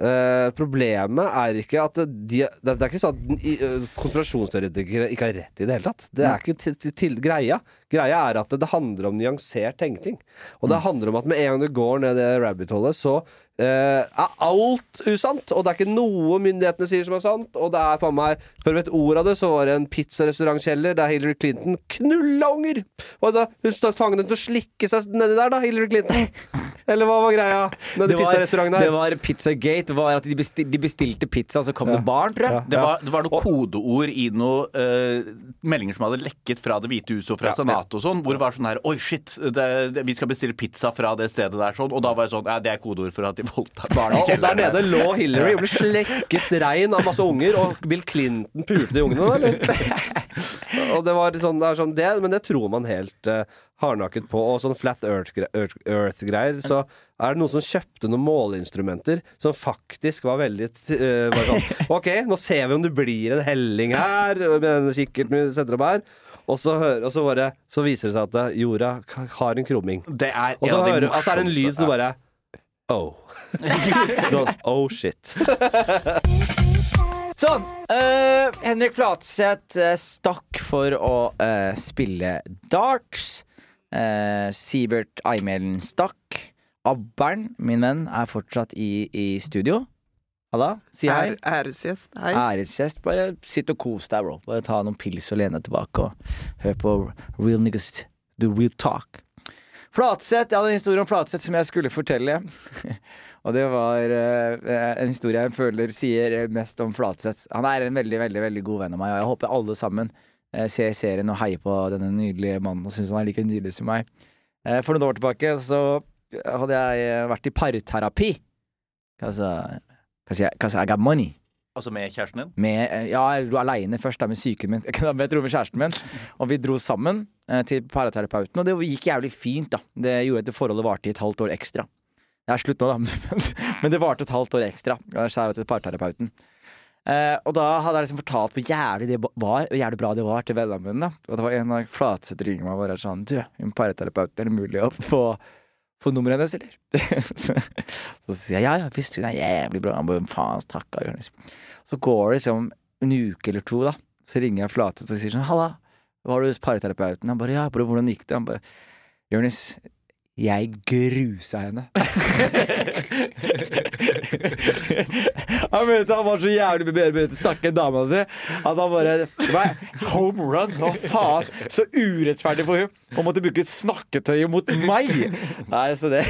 Eh, problemet er ikke at de, det, det er ikke sånn at eh, konspirasjonsteoretikere ikke har rett i det hele tatt. Det er ikke til, til, til greia. Greia er at det, det handler om nyansert tenkning. Og det handler om at med en gang du går ned det rabbit-hullet, så eh, er alt usant. Og det er ikke noe myndighetene sier som er sant. Og det er på meg Før du vet ordet av det, så var det en pizzarestaurantkjeller der Hillary Clinton knulla unger! Og da hun tvang dem til å slikke seg nedi der, da, Hillary Clinton. Eller hva var greia? Det var, det var Pizzagate. Var at de, bestil, de bestilte pizza, og så kom det barn, tror jeg. Det var, det var noen kodeord i noen uh, meldinger som hadde lekket fra Det hvite huset og fra Ja, Senatet og sånn, hvor det var sånn her Oi, shit, det, det, vi skal bestille pizza fra det stedet der, sånn. Og da var jeg sånn Ja, det er kodeord for at de voldtar barn i Og der nede lå Hillary og ble slekket rein av masse unger, og Bill Clinton pulte de ungene, eller? og det var sånn, det er sånn det, Men det tror man helt uh, hardnakket på. Og sånn Flat Earth-greier, så er det noen som kjøpte noen måleinstrumenter som faktisk var veldig uh, var sånn OK, nå ser vi om det blir en helling her, med denne kikkerten vi setter opp her. Og så, hører, og så, bare, så viser det seg at uh, jorda har en krumming. Og så hører, altså er det en lyd som du bare Oh. Sånn, oh shit. Sånn. Uh, Henrik Flatseth eh, stakk for å uh, spille darts. Eh, Sivert Eimelen stakk. Abbern, min venn, er fortsatt i, i studio. Halla, si hei. Æresgjest. Hei. Æresgjest. Bare sitt og kos deg, bro. Bare ta noen pils og lene deg tilbake og hør på real niggas do real talk. Flatseth. Jeg hadde en historie om Flatseth som jeg skulle fortelle. og det var eh, en historie jeg føler sier mest om Flatseth. Han er en veldig, veldig veldig god venn av meg, og jeg håper alle sammen ser serien og heier på denne nydelige mannen og syns han er like nydelig som meg. Eh, for noen år tilbake så hadde jeg eh, vært i parterapi. Cause, I, got money Altså med kjæresten din? med, eh, ja, jeg dro aleine først, da med syken min. Jeg dro med kjæresten min, og vi dro sammen eh, til paraterapeuten. Og det gikk jævlig fint, da. Det gjorde at forholdet varte i et halvt år ekstra. Det er slutt nå, da, men det varte et halvt år ekstra. Skjæra til parterapeuten. Eh, og da hadde jeg liksom fortalt hvor jævlig det var, hvor jævlig bra det var til vennene mine. Og det var en dag Flatseth ringer meg og bare sånn Du, en parterapeut, er det mulig å få, få nummeret hennes, eller? så sier jeg ja, ja, visst, hun er jævlig bra. Han bare faen, takka. Jonis. Så går det liksom en uke eller to, da. Så ringer jeg Flatseth og sier sånn Halla, var du hos parterapeuten? Han bare ja, bro, hvordan gikk det? Han bare Jonis, jeg grusa henne. han mente han var så jævlig bearbeidet snakke enn dama si at han bare Hva? Home run? Hva faen? Så urettferdig for hun å måtte bruke snakketøyet mot meg! Nei, så det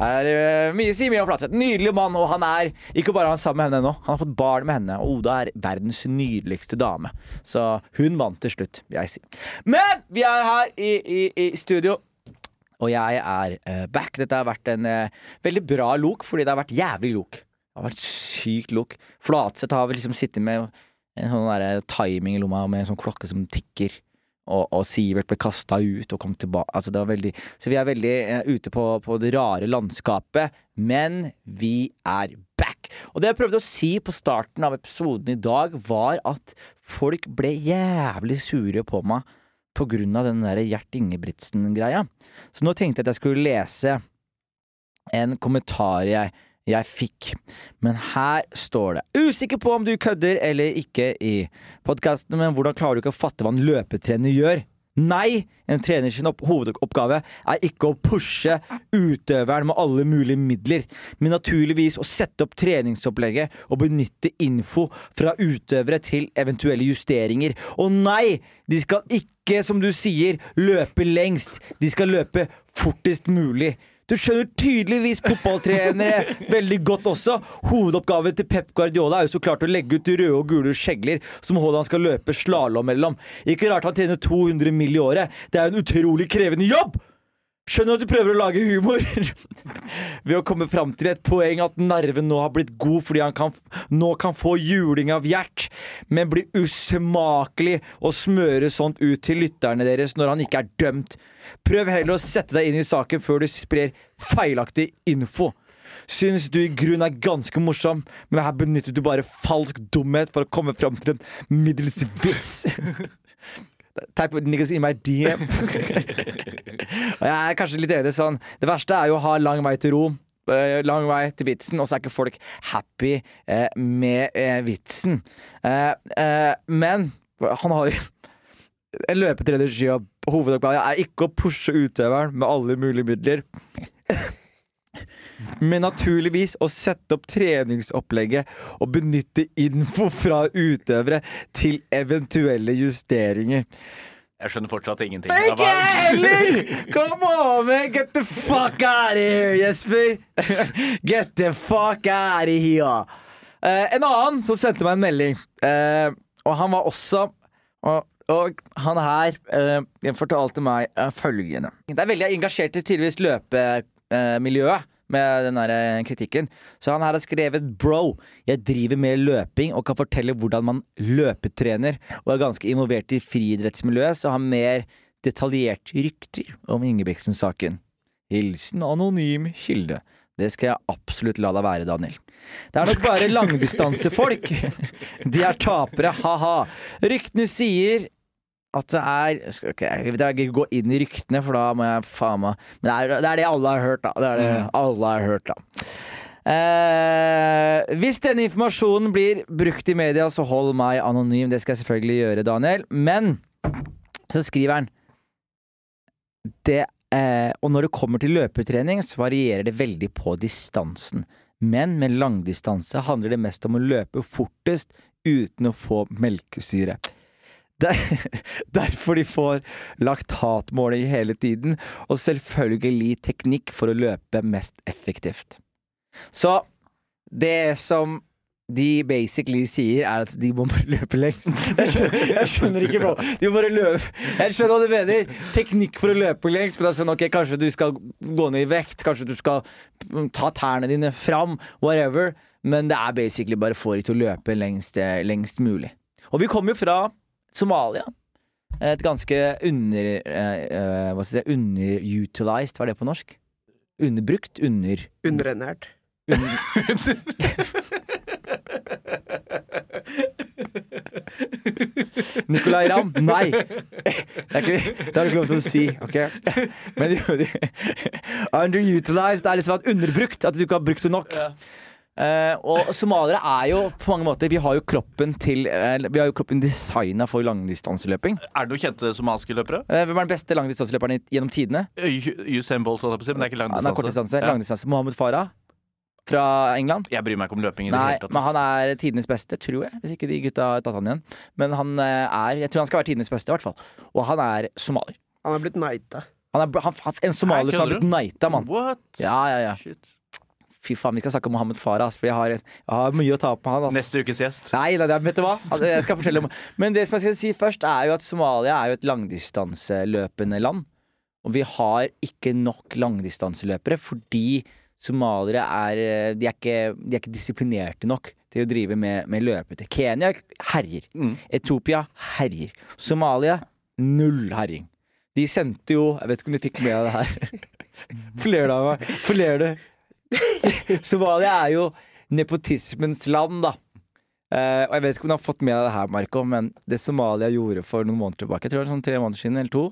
er uh, mye si mye om Flatseth. Nydelig mann, og han er ikke bare han sammen med henne nå, han har fått barn med henne, og Oda er verdens nydeligste dame. Så hun vant til slutt, vil jeg si. Men vi er her i, i, i studio. Og jeg er uh, back. Dette har vært en uh, veldig bra lok, fordi det har vært jævlig lok. Det har vært sykt lok. Flatseth har liksom sittet med en sånn der timing i lomma med en sånn klokke som tikker. Og, og Sivert ble kasta ut og kom tilbake. Altså det var veldig, så vi er veldig uh, ute på, på det rare landskapet. Men vi er back! Og det jeg prøvde å si på starten av episoden i dag, var at folk ble jævlig sure på meg på grunn av den der Gjert Ingebrigtsen-greia. Så nå tenkte jeg at jeg skulle lese en kommentar jeg, jeg fikk. Men her står det Usikker på om du kødder eller ikke i podkasten, men hvordan klarer du ikke å fatte hva en løpetrener gjør? Nei, en treners opp hovedoppgave er ikke å pushe utøveren med alle mulige midler, men naturligvis å sette opp treningsopplegget og benytte info fra utøvere til eventuelle justeringer. Og nei, de skal ikke, som du sier, løpe lengst. De skal løpe fortest mulig. Du skjønner tydeligvis fotballtrenere veldig godt også. Hovedoppgaven til Pep Guardiola er jo så klart å legge ut røde og gule skjegler som Haaland skal løpe slalåm mellom. Ikke rart han tjener 200 mill. i året. Det er en utrolig krevende jobb! Skjønner at du prøver å lage humor ved å komme fram til et poeng at nerven nå har blitt god fordi han kan, nå kan få juling av Gjert, men blir usmakelig å smøre sånt ut til lytterne deres når han ikke er dømt. Prøv heller å sette deg inn i saken før du sprer feilaktig info. Synes du i grunn er ganske morsom, men her benytter du bare falsk dumhet for å komme fram til en middels vits. Type niggas in my DM. og jeg er kanskje litt enig sånn Det verste er jo å ha lang vei til ro. eh, lang vei til vitsen, og så er ikke folk happy eh, med eh, vitsen. Eh, eh, men han har jo en løpetreners og Hovedoppgaven er ikke å pushe utøveren med alle mulige midler. Men naturligvis å sette opp treningsopplegget og benytte info fra utøvere til eventuelle justeringer. Jeg skjønner fortsatt ingenting. Ikke jeg heller! Come on, man! Get the fuck out of here, Jesper! Get the fuck out of here! Uh, en annen som sendte meg en melding, uh, og han var også og, og han her eh, fortalte meg følgende Det er veldig engasjert i tydeligvis løpemiljøet med den der eh, kritikken. Så han her har skrevet Bro, jeg driver med løping og kan fortelle hvordan man løpetrener, og er ganske involvert i friidrettsmiljøet, så har mer detaljerte rykter om Ingebrigtsen-saken. Hilsen anonym kilde. Det skal jeg absolutt la deg være, Daniel. Det er nok bare langdistansefolk. De er tapere, ha-ha. Ryktene sier at det er skal ikke, Jeg vil ikke gå inn i ryktene, for da må jeg faen meg Men det er, det er det alle har hørt, da. Det er det alle har hørt, da. Eh, hvis denne informasjonen blir brukt i media, så hold meg anonym. Det skal jeg selvfølgelig gjøre, Daniel. Men så skriver han det, eh, Og når det kommer til løpetrening, så varierer det veldig på distansen. Men med langdistanse handler det mest om å løpe fortest uten å få melkesyre. Der, derfor de får laktatmåling hele tiden, og selvfølgelig teknikk for å løpe mest effektivt. Så det som de basically sier, er at de må bare løpe lengst. Jeg skjønner, jeg skjønner ikke, bro. De må bare løpe. Jeg skjønner hva du mener. Teknikk for å løpe lengst. Men det sånn, ok, kanskje du skal gå ned i vekt. Kanskje du skal ta tærne dine fram. Whatever. Men det er basically bare få de til å løpe lengst, eh, lengst mulig. Og vi kommer jo fra Somalia. Et ganske under... eh, eh, hva skal jeg si? Underutilized, hva er det på norsk? Underbrukt? Under... Underernært. Nicolay Ramm? Nei! Det, er ikke, det har du ikke lov til å si, ok? Men underutilized er liksom at underbrukt. At du ikke har brukt det nok. Eh, og somaliere er jo på mange måter Vi har jo kroppen til uh, Vi har jo kroppen designa for langdistanseløping. Er det noen kjente somaliske løpere? Uh, hvem er den beste langdistanseløperen gjennom tidene? Usain Bolt, holdt jeg på å si, men det er ikke langdistanse. er distanse. Ja. Langdistanse. Mohammed Farah fra England. Jeg bryr meg ikke om løping i det Nei, hele tatt. men han er tidenes beste, tror jeg. Hvis ikke de gutta har tatt han igjen. Men han eh, er Jeg tror han skal være tidenes beste, i hvert fall. Og han er somalier. Han er blitt nighta. Han er han, han, en somalier som har blitt nighta, mann. What? Ja, ja, ja. Shit. Fy faen, vi skal snakke om Mohammed Farah, for jeg har, jeg har mye å ta opp med han. Altså. Neste ukes gjest. Nei, nei, nei, vet du hva? Altså, Jeg skal fortelle om Men det som jeg skal si først, er jo at Somalia er jo et langdistanseløpende land. Og vi har ikke nok langdistanseløpere fordi somaliere er eh, De er ikke, de er ikke disiplinerte nok til å drive med, med løpete. Kenya herjer. Mm. Etopia herjer. Somalia null herjing. De sendte jo Jeg vet ikke om du fikk med deg det her. Hvorfor du av meg? Hvorfor du? Somalia er jo nepotismens land, da. Uh, og jeg vet ikke om du har fått med deg det her, Marco, men det Somalia gjorde for noen måneder tilbake, jeg tror det var sånn tre måneder siden eller to,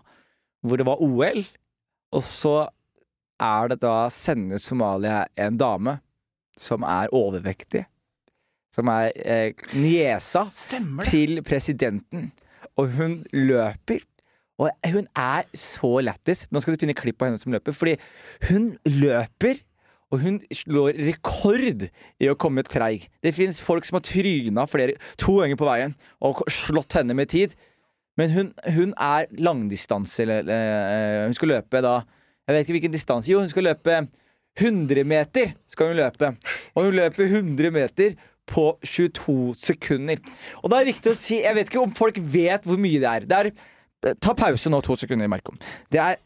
hvor det var OL, og så er det da sender Somalia en dame som er overvektig, som er eh, niesa til presidenten, og hun løper. Og hun er så lættis. Nå skal du finne klipp av henne som løper, fordi hun løper. Og hun slår rekord i å komme treig. Det fins folk som har tryna flere, to ganger på veien og slått henne med tid. Men hun, hun er langdistanse eh, Hun skal løpe da Jeg vet ikke hvilken distanse. Jo, hun skal løpe 100 meter. skal hun løpe Og hun løper 100 meter på 22 sekunder. Og da er det viktig å si Jeg vet ikke om folk vet hvor mye det er. Det er Ta pause nå, to sekunder, Merkom. Det er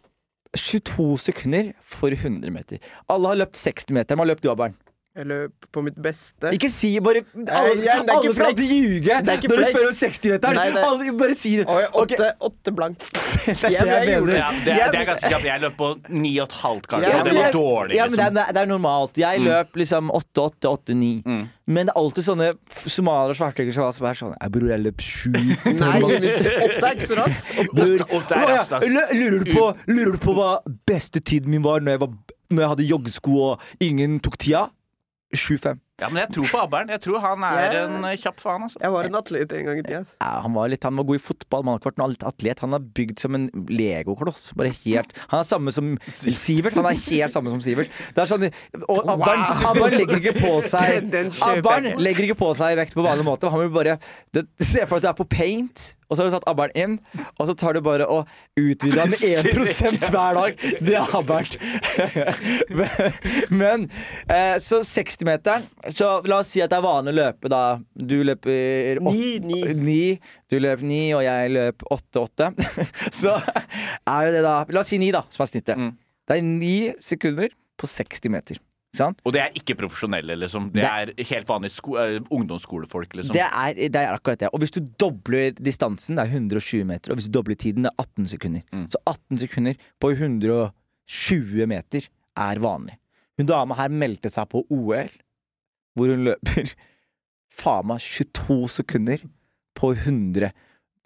22 sekunder for 100 meter. Alle har løpt 60 meter. Hva løp du, Abern? Jeg løp på mitt beste. Ikke si bare Alle, det er ikke alle skal alltid ljuge Det når du spør om 60-meteren. Nei, det- Bare si det. Oi, åtte, okay. åtte blank. det er det jeg jeg gjorde mener. Ja, det, det er ganske kjapt. Jeg løp på ni og et halvt, kanskje. Ja, og det var jeg- dårlig, Ja, men det liksom. er, det er normalt. Jeg løp liksom 8-8, 8-9. Mm. Men det er alltid sånne somaliere og svartinger som er sånn Jeg Bror, jeg løp sju. Nei, åtte er ikke så raskt. På, lurer du på hva beste tiden min var når jeg, var, når jeg hadde joggesko og ingen tok tida? 7-5. Ja, men jeg tror på Abbern. Jeg tror han er Ja. en eh, kjapp faen, altså. Jeg var en atlet en gang i tida. Ja, han, var litt, han var god i fotball, men han har ikke vært noen atlet. Han er bygd som en legokloss. Bare helt Han er samme som Sivert. Han er helt samme som Sivert. Det er sånn Og Abbern, wow. Abbern legger ikke på seg på. legger ikke på seg vekt på vanlig måte. Han vil bare Se for deg at du er på paint, og så har du satt abberen inn, og så tar du bare og utvider den med 1 hver dag. Det er abbert. men eh, så 60-meteren Så la oss si at det er vanlig å løpe, da. Du løper åtte- Ni, ni. ni, du løper 9, og jeg løp åtte-åtte. Så er jo det da La oss si 9, da, som er snittet. Mm. Det er 9 sekunder på 60 meter. Sant? Og det er ikke profesjonelle, liksom. Det er helt vanlige eh, ungdomsskolefolk, liksom. Det er, det er akkurat det. Og hvis du dobler distansen, det er 120 meter, og hvis du dobler tiden, det er 18 sekunder. Mm. Så 18 sekunder på 120 meter er vanlig. Hun dama her meldte seg på OL, hvor hun løper faen meg 22 sekunder på 100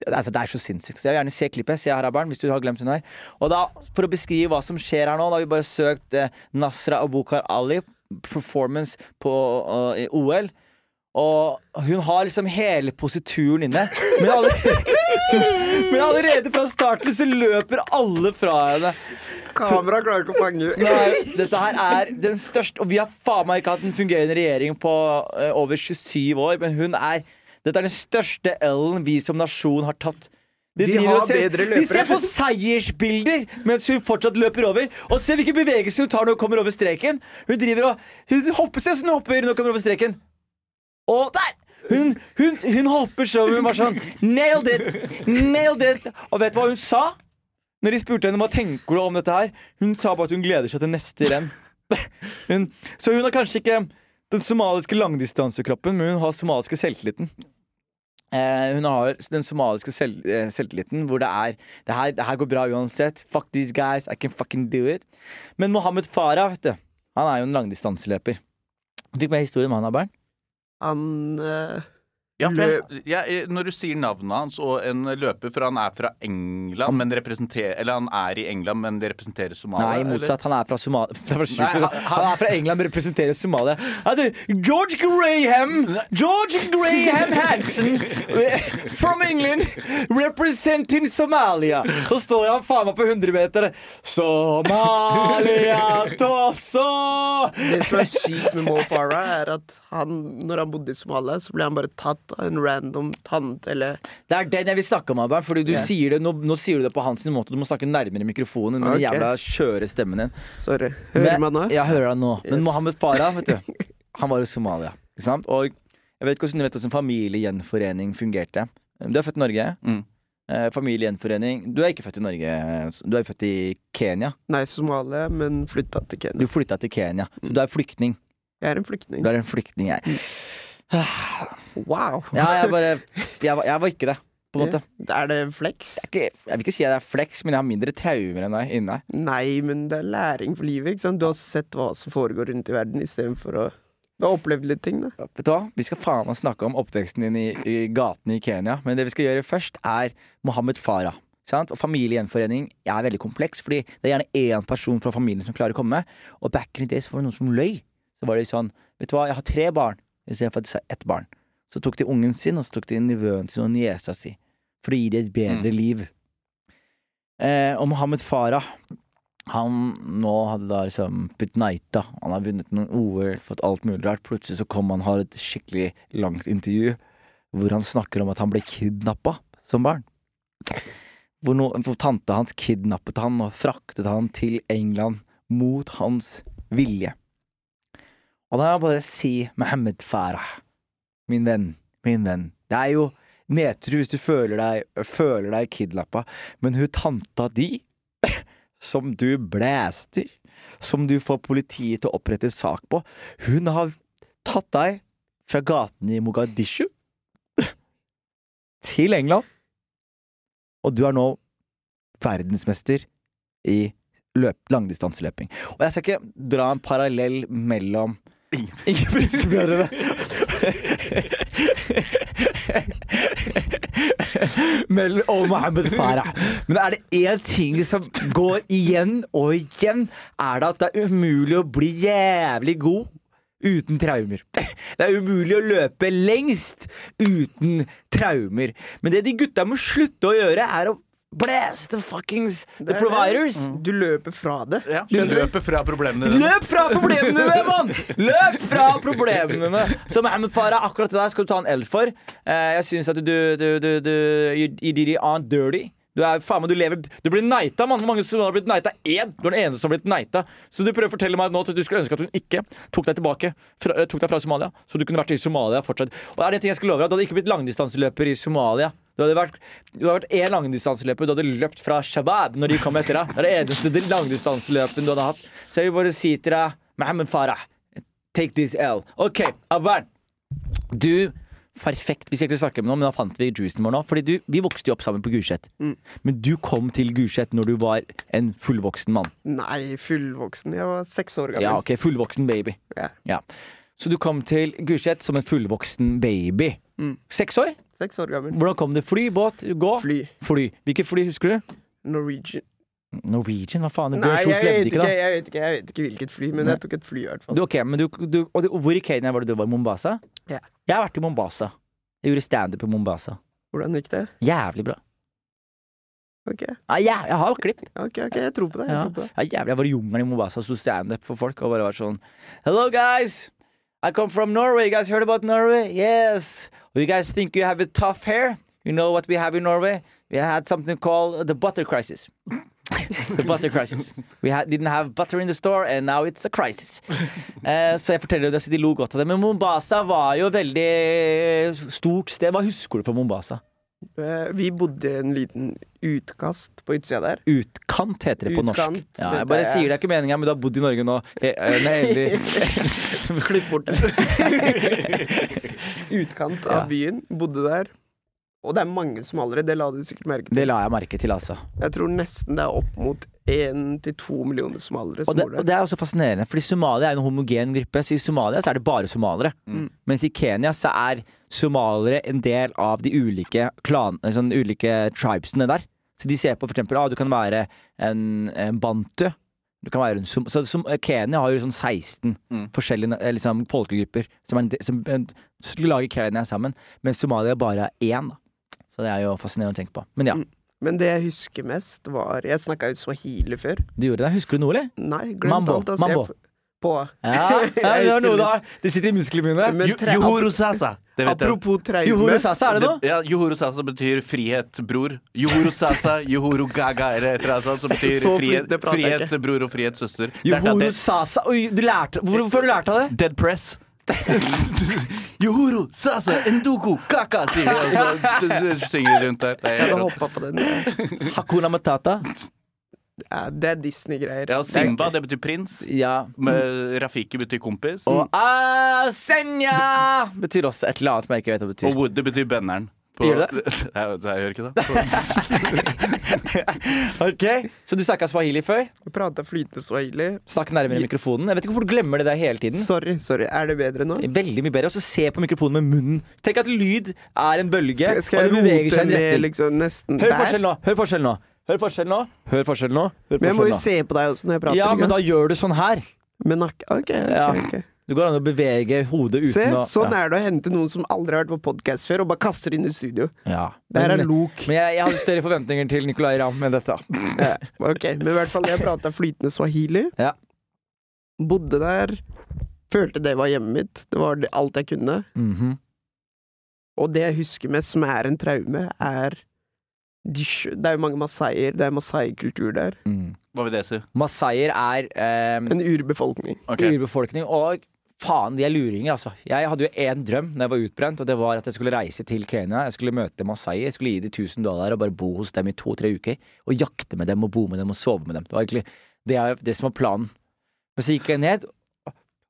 Altså, det er så sinnssykt. Så jeg vil gjerne se klippet. Se her, Abern, hvis du har glemt hun her. Og da, for å beskrive hva som skjer her nå, da har vi bare søkt eh, Nasra Abukar Ali, performance på uh, i OL. Og hun har liksom hele posituren inne. Men allerede, Men allerede fra starten så løper alle fra henne. Kamera klarer ikke å fange Nei, dette her er den største Og vi har faen meg ikke hatt en fungerende regjering på uh, over 27 år, men hun er Dette er den største L-en vi som nasjon har tatt. De, Vi driver har ser- bedre de ser på seiersbilder mens hun fortsatt løper over. Og se hvilke bevegelser hun tar når hun kommer over streken. Hun driver og Hun hopper seg som hun hopper når hun kommer over streken. Og der! Hun, hun, hun hopper så hun var sånn Nailed it! Nailed it! Og vet du hva hun sa? Når de spurte henne hva tenker du om dette her, hun sa bare at hun gleder seg til neste renn. Hun, så hun har kanskje ikke den somaliske langdistansekroppen, men hun har somaliske selvtilliten. Eh, hun har den somaliske selv, eh, selvtilliten hvor det er det her, det her går bra uansett. Fuck these guys, I can fucking do it. Men Mohammed Farah, vet du, han er jo en langdistanseløper. Fikk med historien om han, Abern? Han eh, Ja, for jeg, jeg, når du sier navnet hans og en løper, for han er fra England, men Eller han er i England, men det representerer Somalia? Nei, motsatt. Han er fra Somalia. Nei, han, han- han er fra England, men representerer Somalia. George Graham George Graham Hansen from England representing Somalia. Så står han faen meg på 100 meter. Somalia Tosso! Det som er kjipt med Mo Farah, er at han, når han bodde i Somalia, så ble han bare tatt av en random tante eller Det er den jeg vil snakke om, Abraham. Fordi du sier det, nå, nå sier du det på hans måte. Du må snakke nærmere mikrofonen med den jævla skjøre stemmen din. Sorry. Hører du meg nå? Ja, hører deg nå. Men Mohammed Farah, vet du, han var i Somalia. Ikke sant? Og jeg vet ikke hvordan du vet hvordan familiegjenforening fungerte. Du er født i Norge. Mm. Eh, familiegjenforening Du er ikke født i Norge. Du er født i Kenya. Nei, Somalia, men flytta til Kenya. Du flytta til Kenya. Så du er flyktning. Jeg er en flyktning. Du er en flyktning, jeg. Wow. Ja, jeg bare Jeg var, jeg var ikke det, på en måte. Er det flex? Jeg, er ikke, jeg vil ikke si at jeg er flex, men jeg har mindre traumer enn deg inni. Nei, men det er læring for livet. ikke sant? Du har sett hva som foregår rundt i verden, istedenfor å Du har opplevd litt ting, da. Vet du hva? Vi skal faen meg snakke om oppveksten din i, i gatene i Kenya. Men det vi skal gjøre først, er Mohammed Farah. Sant? Og familiegjenforening er veldig kompleks, fordi det er gjerne én person fra familien som klarer å komme. Og back in the days var det noen som løy. Så var det sånn Vet du hva, jeg har tre barn istedenfor at de sa ett barn. Så tok de ungen sin, og så tok de nivøen sin og niesa si. For å gi dem et bedre liv. Eh, og Mohammed Farah han nå hadde da liksom blitt knighta. Han har vunnet noen OL, fått alt mulig rart. Plutselig så kom han har et skikkelig langt intervju hvor han snakker om at han ble kidnappa som barn. Hvor, no, hvor tante hans kidnappet han og fraktet han til England mot hans vilje. Og da må jeg bare si Mohammed Farah, min venn, min venn. Det er jo nedtur hvis du føler deg, føler deg kidnappa, men hun tanta di som du blæster, som du får politiet til å opprette sak på. Hun har tatt deg fra gaten i Mogadishu til England, og du er nå verdensmester i løp, langdistanseløping. Og jeg skal ikke dra en parallell mellom Ingebrigtsen-brødrene. Mellom og Mohammed Farah. Men er det én ting som går igjen og igjen, er det at det er umulig å bli jævlig god uten traumer. Det er umulig å løpe lengst uten traumer. Men det de gutta må slutte å gjøre, er å fuckings the er det. providers. Du løper fra det. Ja, du løper fra problemene dine. Løp fra problemene dine, mann! Løp fra problemene dine! Så Mohammed Farah, akkurat det der skal du ta en L for. Eh, jeg syns at du, du, du, du you, you did it on dirty. Du er faen meg, du lever Du blir neita, mann. Hvor mange som har blitt nighta? Én! Du er den eneste som har blitt neita. Så du prøver å fortelle meg nå at du skulle ønske at hun ikke tok deg tilbake fra, eh, Tok deg fra Somalia. Så du kunne vært i Somalia fortsatt. Og er det en ting jeg skal love deg, du hadde ikke blitt langdistanseløper i Somalia. Du hadde vært Du hadde vært én langdistanseløper. Du hadde løpt fra Shabab når de kom etter deg. Det er det eneste langdistanseløpen du hadde hatt. Så jeg vil bare si til deg, Mohammed Farah, take this L. OK, Abern. Du Perfekt. Vi skal ikke snakke med noen, men da fant vi juicen vår nå. Fordi du, Vi vokste jo opp sammen på Gulset. Men du kom til Gulset når du var en fullvoksen mann. Nei, fullvoksen. Jeg var seks år gammel. Ja, ok, Fullvoksen baby. Yeah. Ja. Så du kom til Gulset som en fullvoksen baby. Mm. Seks år? Seks år gammel. Hvordan kom det? Fly, båt, gå? Fly. Fly. Hvilket fly husker du? Norwegian. Norwegian? Hva faen? Nei, jeg vet, ikke, jeg, vet ikke, jeg vet ikke hvilket fly, men Nei. jeg tok et fly i hvert fall. Du, ok, men du, du, og Hvor i Kenya var det du var? Mombasa? Ja. Jeg har vært i Mombasa. Jeg gjorde standup i Mombasa. Hvordan gikk det? Jævlig bra. Ok, Ja, ja, jeg har klipp. ok, ok, jeg tror på det. Jeg Ja. tror på det. Ja, jævlig, jeg var i jungelen i Mombasa og sto standup for folk og bare var sånn Hello guys, I come from Norway. You guys heard about Norway? Yes. You guys think you have it tough here? You know what we have in Norway? We had something called the butter crisis. the butter crisis. We had, didn't have butter in the store, and now it's a crisis. Eh, så jeg forteller det, så de lo godt av det. Men Mombasa var jo veldig stort sted. Hva husker du fra Mombasa? Eh, Vi bodde i en liten utkast på utsida der. Utkant heter det på norsk. Utkant, Ja, jeg bare jeg. sier det er ikke meninga, men du har bodd i Norge nå. Eh, eh, Nei, Klipp bort det. Utkant Ja. av byen. Bodde der. Og det er mange somaliere, det la du sikkert merke til. Det la jeg merke til, altså. Jeg tror nesten det er opp mot én til to millioner somaliere Og som bor der. og det er også fascinerende, fordi Somalia er en homogen gruppe. Så i Somalia så er det bare somaliere. Mm. Mens i Kenya så er somaliere en del av de ulike klan, sånn, ulike tribesene der. Så de ser på for eksempel ah, du kan være en, en bantu. Du kan være en som, så som, Kenya har jo sånn 16 Mm. forskjellige eh, liksom, folkegrupper som, er, som som lager Kenya sammen. Mens Somalia bare er én. Da. Så det er jo fascinerende å tenke på. Men ja, Mm. Men det jeg husker mest, var Jeg snakka jo swahili før. du gjorde det. Husker du noe, eller? Nei, glemt Mambo, alt. Altså, mambo. Jeg, på. Ja, ja det noe da. Det sitter i tre- Johoro Sasa. Det vet. Apropos traume. Johoro Sasa, er det noe? Ja, Johoro Sasa betyr frihet, bror. Johoro Sasa, Johoro Gaga eller et eller annet som betyr frihet, det frihet bror og frihet, søster. Er Johoro Sasa Oi, du lærte Hvorfor har du lært av det? Dead Press. Johoro Sasa Endoku, Kaka, sier de, og så synger de rundt der. Det er Jeg helt hadde rått. hoppa på den. Hakuna Matata. Ja, det er Disney-greier. Ja, Simba, det betyr prins. Ja. Med Rafiki betyr kompis. Og Asenya betyr også et eller annet som jeg ikke vet hva det Og betyr. Woody betyr bønneren. På- Gjør Jeg, jeg gjør ikke det. Ok, Så du snakka swahili før? Jeg prata flytende swahili. Snakk nærmere mikrofonen. Jeg vet ikke hvorfor du glemmer det der hele tiden. Sorry, sorry. Er det bedre nå? Veldig mye bedre. Og så se på mikrofonen med munnen. Tenk at lyd er en bølge, Skal, skal og det beveger seg i en retning. liksom nesten Hør der? forskjellen nå. Hør forskjellen nå. Hør forskjellen nå. Hør forskjellen nå. Hør Men jeg må jo nå. se på deg også når jeg prater. Ja, men da gjør du sånn her. Men Ok, ok, Ja. Det går an å bevege hodet uten Se, å sånn ja. er det å hente noen som aldri har vært på podkast før, og bare kaster inn i studio. Ja. Det her er Men- lok. Men jeg, jeg hadde større forventninger til Nicolay Ramm enn dette. Ja, ok, men i hvert fall, jeg prata flytende swahili. Ja. Bodde der. Følte det var hjemmet mitt. Det var alt jeg kunne. Mhm. Og det jeg husker mest, som er en traume, er Det er jo mange masaier. Det er masai-kultur der. mm. Hva vil det si? Masaier er eh, En urbefolkning. Okay. urbefolkning, og faen, de er luringer, altså. Jeg hadde jo én drøm da jeg var utbrent, og det var at jeg skulle reise til Kenya. Jeg skulle møte Masai, Jeg skulle gi dem 1000 dollar og bare bo hos dem i to-tre uker. Og jakte med dem og bo med dem og sove med dem. Det var egentlig det, er det som var planen. Men så gikk jeg ned.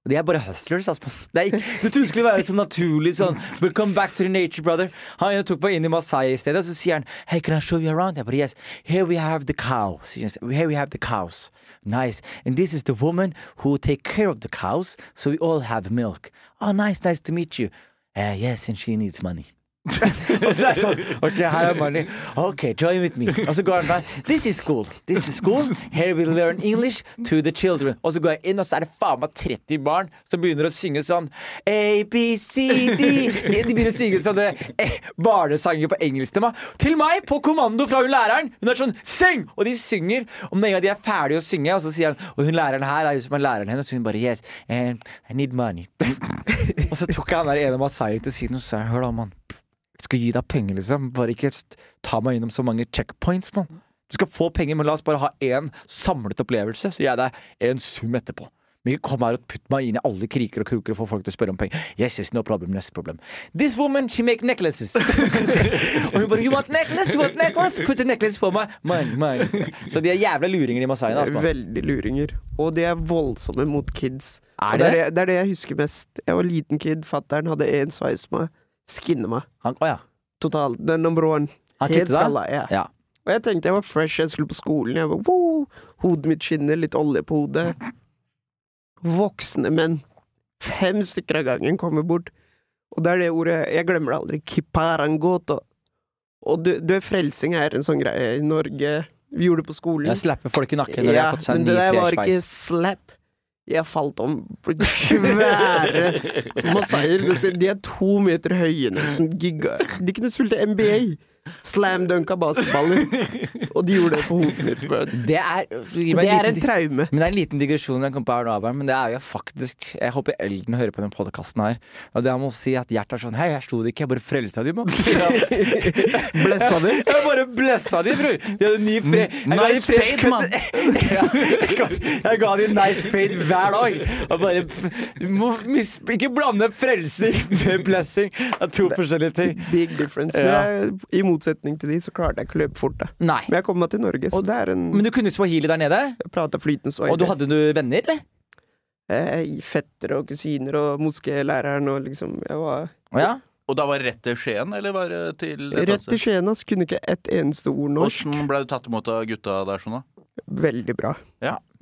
Og de er bare hustlers. Altså. Det er, du trodde det skulle være så naturlig sånn Welcome come back to the nature, brother. Han tok meg inn i Masai i stedet, og så sier han Hey, can I show you around? Jeg bare, yes. Here we have the cows. Here we have the cows. Nice. And this is the woman who take care of the cows, so we all have milk. Oh, nice, nice to meet you. Uh, yes, and she needs money. Og så er det sånn Ok, her er Marnie. Ok, join with me. Og så går han der. This is school. This is school. Here we learn English to the children. Og så går jeg inn, og så er det faen meg 30 barn som begynner å synge sånn A, B, C, D. De begynner å synge sånne eh, barnesanger på engelsk til meg. Til meg, på kommando fra hun læreren. Hun er sånn Syng! Og de synger. Og med en gang de er ferdige å synge, og så sier han Og hun læreren her er jo som er læreren hennes, og hun bare Yes, and I need money. og så tok jeg han der ene Masai til siden og sa Hør da, mann. Skal gi deg penger, liksom. Bare ikke ta meg gjennom så mange checkpoints, mann. Du skal få penger, men la oss bare ha én samlet opplevelse, så gir jeg deg en sum etterpå. Men ikke kom her og putt meg inn i alle kriker og kroker og få folk til å spørre om penger. Yes, yes, no problem, neste problem. This woman, she make necklaces. og hun bare You want necklace? You want necklace? Put a necklace på meg. Mine, mine. Så de er jævla luringer, de masaiene. Altså. Veldig luringer. Og de er voldsomme mot kids. Er Og det, er det? det, det er det jeg husker mest. Jeg var liten kid, fattern hadde én sveis med skinne meg. Han, oh, ja. Totalt. Den number one. Han Helt skalla. Ja. Ja. Og jeg tenkte jeg var fresh, jeg skulle på skolen. Jeg var, wow, Hodet mitt skinner, litt olje på hodet. Voksne menn, fem stykker av gangen, kommer bort. Og det er det ordet Jeg glemmer det aldri. Kiparangoto. Og du, du, frelsing er en sånn greie i Norge. Vi gjorde det på skolen. Jeg slapper folk i nakken når de Ja, har fått seg men en ny det der var ikke slap. Jeg falt om svære masaier. De er to meter høye, nesten giga. De kunne spilt NBA. Slam dunka basketballer. Og de gjorde det på hodet mitt. bro. Det er, Det er en traume. Men det er en liten digresjon jeg kom på her nå, Abraham, men det er jo faktisk Jeg håper Elden hører på den podkasten her. Og det han må si at Gjert er sånn Hei, jeg slo det ikke, jeg bare frelsa de, mann. Blessa de? Jeg bare blessa de, bror! De hadde ny fre... Nice fade, mann. Jeg, ga, jeg ga de nice fade hver dag. Og bare Du må mis, ikke blande frelsing med blessing. Det er to forskjellige ting. Big difference. Ja. Men jeg, I motsetning til de, så klarte jeg ikke å løpe fort. da. Nei. Men jeg kom meg til Norge, så det er en Men du kunne swahili der nede? Jeg prata flytende swahili. Og du hadde du venner, eller? eh, Fettere og kusiner og moskelæreren og liksom Jeg var Å ja? Og da var det rett til Skien, eller var det til rett til? Skien, altså. Kunne ikke ett eneste ord norsk. Hvordan ble du tatt imot av gutta der sånn, da? Veldig bra.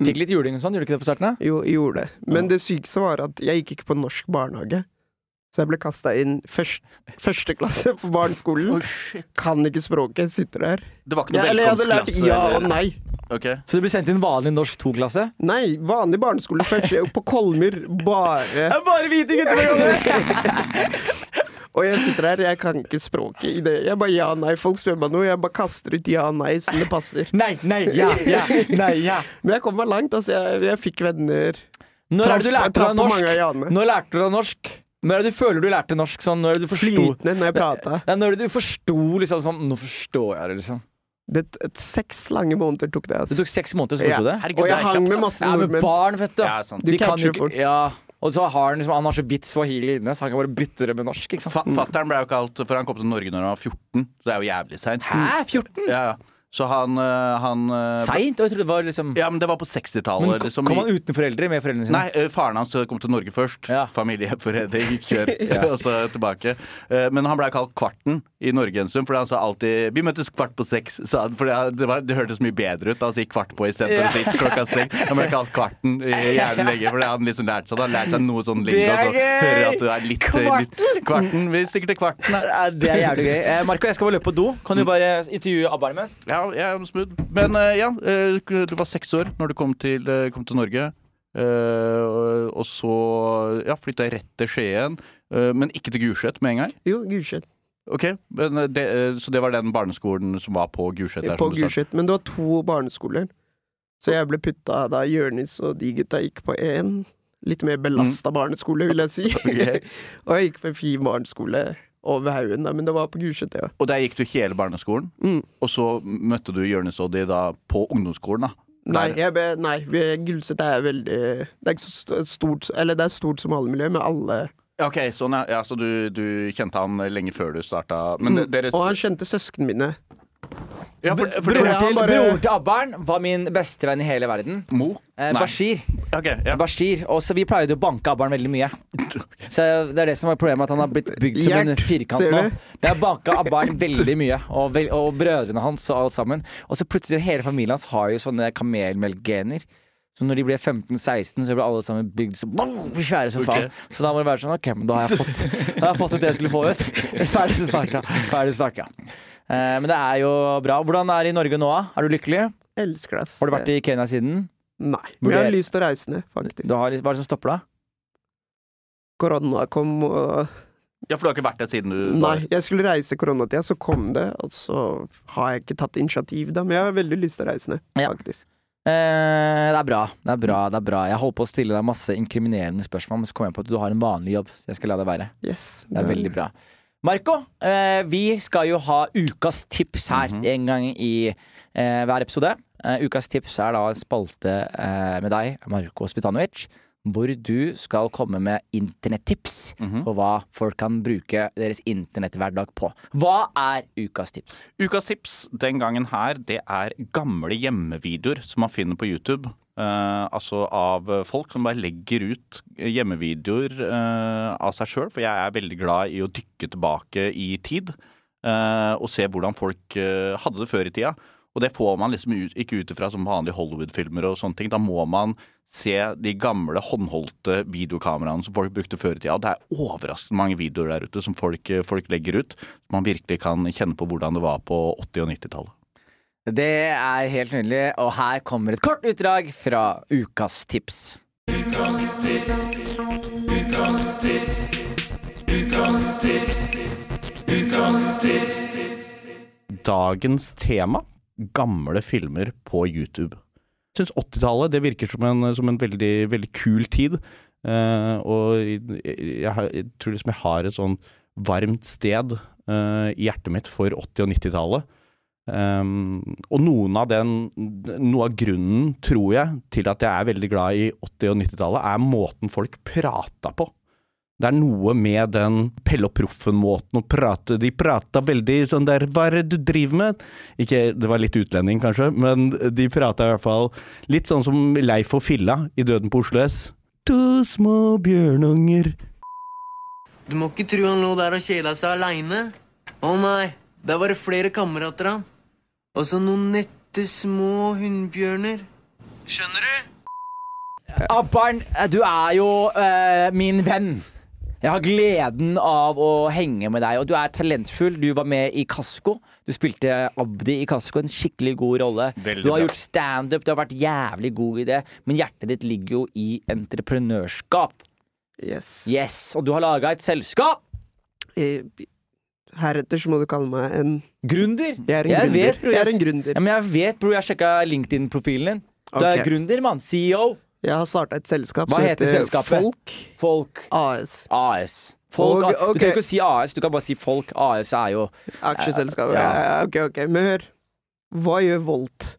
Fikk litt juling og sånn, gjorde du ikke det på starten? da? Jo, jeg gjorde det. Men det sykeste var at jeg gikk ikke på norsk barnehage. Så jeg ble kasta inn først, første klasse på barneskolen. Oh, Kan ikke språket, sitter der. Det var ikke Ja, noe eller jeg hadde lært velkomstklasse? ja og nei. Okay. Så du ble sendt inn vanlig norsk to-klasse? Nei, vanlig barneskole. Først på Kolmyr, bare er bare hvite gutter! Og jeg sitter der, jeg kan ikke språket i det. Jeg bare ja, nei. Folk spør meg noe, jeg bare kaster ut ja, nei som det passer. Nei, nei, ja, ja, nei, ja. Men jeg kom meg langt, altså. Jeg, jeg fikk venner. Når er det du lærte deg norsk? Når lærte du deg norsk? Når er det du føler du lærte norsk sånn? Når er det du forsto Flytende når jeg prata. Når er det du forsto liksom sånn Nå forstår jeg det, liksom. Det et, Seks lange måneder tok det. Det Altså. tok seks måneder, så Ja. forsto du det? Herregud, Og jeg hang kjapt, med masse Ja, nordmenn. barn, vet du. Ja, sant. De kan jo ikke fort. Ja. Og så har han liksom Han har så vidt swahili inne, så han kan bare bytte det med norsk. Ikke sant? Fatteren ble jo kalt For han kom til Norge når han var 14, så det er jo jævlig seint. Hæ? 14? Ja, ja. Så han, øh, han øh, Seint? Jeg trodde det var liksom Ja, men det var på 60-tallet. kom Liksom, kom han uten foreldre? Med foreldrene sine? Nei, øh, faren hans kom til Norge først. Ja. Familieforening, kjør, og så tilbake. Eh, Men han blei kalt Kvarten i Norge en stund, for han sa alltid 'Vi møttes kvart på seks', sa han. For det, var, det hørtes mye bedre ut da å si kvart på istedenfor yeah. seks klokka seks. Han ble kalt Kvarten jævlig lenge, for det hadde han liksom lært seg. Han har lært seg noe sånn Det lingo, er så hører at du er litt, litt Kvarten. Vi stikker til Kvarten. da. Ja, Det er jævlig gøy. Eh, Marco, jeg skal bare løpe på do. Kan du bare intervjue ABBA imens? Ja, jeg er smooth. Men eh, ja, eh, du var seks år når du kom til, eh, kom til Norge. Uh, og så ja, flytta jeg rett til Skien, uh, men ikke til Gulset med en gang. Jo, Gulset. Ok, men eh, det, eh, Så det var den barneskolen som var på Gulset? På. Gulset. Men det var to barneskoler. Så jeg ble putta da Jørnis og de gutta gikk på én. Litt mer belasta barneskole, vil jeg si. Okay. og jeg gikk på en fin barneskole over haugen, men det var på Gulset, ja. Og der gikk du hele barneskolen, Mm. og så møtte du Jørnis og de da på ungdomsskolen? da Nei, jeg nei Gulset er veldig Det er stort Eller det er stort som alle miljø, med alle Ok, sånn ja, ja Så du, du kjente han lenge før du starta Men Mm. Og han kjente søsknene mine. ja, for, for, Broren til, bare- broren til Abberen var min bestevenn i hele verden. Mo? Eh, Bashir. Okay, ja. Bashir. Og så Vi pleide å banke Abbern veldig mye. Så Det er det som er problemet, at han har blitt bygd som en firkant nå. Vi har banka Abbern veldig mye, og, vel, og brødrene hans og alt sammen. Og så plutselig hele familien hans har jo sånne kamelmelkgener. Så når de ble 15-16, så ble alle sammen bygd så boom, svære som faen. Så da må det være sånn Ok, men da har jeg fått, da har jeg fått ut det jeg skulle få ut. Ferdig snakka. Ferdig snakka. Eh, men det er jo bra. Hvordan er det i Norge nå, da? Er du lykkelig? Elsker deg. Har du vært i Kenya siden? Nei. Men jeg har lyst til å reise ned, faktisk. Du har, hva er det som stopper deg? Korona kom, og ja, for du har ikke vært der siden du Nei, jeg skulle reise koronatida, så kom det, og så har jeg ikke tatt initiativ da, men jeg har veldig lyst til å reise ned, Ja. Eh, det er bra. det er bra, det er bra Jeg holdt på å stille deg masse inkriminerende spørsmål, men så kom jeg på at du har en vanlig jobb. Jeg skal la det være. Yes. Det er veldig bra. Marco, eh, vi skal jo ha ukas tips her Mhm. en gang i eh, hver episode. Eh, ukas tips er da en spalte eh, med deg, Marco Spitanovic, hvor du skal komme med internettips Mhm. på hva folk kan bruke deres internetthverdag på. Hva er ukas tips? Ukas tips den gangen her, det er gamle hjemmevideoer som man finner på YouTube. Uh, altså av folk som bare legger ut hjemmevideoer uh, av seg sjøl. For jeg er veldig glad i å dykke tilbake i tid uh, og se hvordan folk hadde det før i tida. Og det får man liksom ut, ikke ut ifra som vanlige Hollywood-filmer og sånne ting. Da må man se de gamle håndholdte videokameraene som folk brukte før i tida. Det er overraskende mange videoer der ute som folk, eh, folk legger ut. Så man virkelig kan kjenne på hvordan det var på 80- og 90-tallet. Det er helt nydelig, og her kommer et kort utdrag fra ukas tips. dagens tema gamle filmer på YouTube. Syns 80-tallet det virker som en, som en veldig, veldig kul tid. Uh, og jeg, jeg, jeg tror liksom jeg har et sånn varmt sted uh, i hjertet mitt for 80- og 90-tallet. Um, og noen av den, noe av grunnen, tror jeg, til at jeg er veldig glad i 80- og 90-tallet, er måten folk prata på. Det er noe med den Pelle og Proffen-måten å prate De prata veldig sånn der Hva er det du driver med? Ikke, det var litt utlending, kanskje, men de prata i hvert fall litt sånn som Leif og Filla i Døden på Oslo S. To små bjørnunger Du må ikke tro han lå der og kjeda seg aleine. Å nei, der var det flere kamerater han. Og så noen nette små hunnbjørner. Skjønner du? Abbarn, du er jo eh, min venn. Jeg har gleden av å henge med deg, og du er talentfull. Du var med i Kasko. Du spilte Abdi i Kasko, en skikkelig god rolle. Veldig du har bra. gjort standup, du har vært jævlig god i det, men hjertet ditt ligger jo i entreprenørskap. Yes. Yes, og du har laga et selskap! Eh, Heretter så må du kalle meg en Gründer. Jeg er en Jeg gründer. vet, bro, jeg jeg- er en gründer. Ja, men jeg vet, bro. jeg sjekka LinkedIn-profilen din. Du er Ok. gründer, mann. CEO. Jeg har starta et selskap Hva som heter selskapet? Folk Folk AS. AS. Folk, Og- Du ok. trenger ikke å si AS, du kan bare si Folk. AS er jo Aksjeselskap. Ja. Ja. Ok, ok. Men hør. Hva gjør Volt?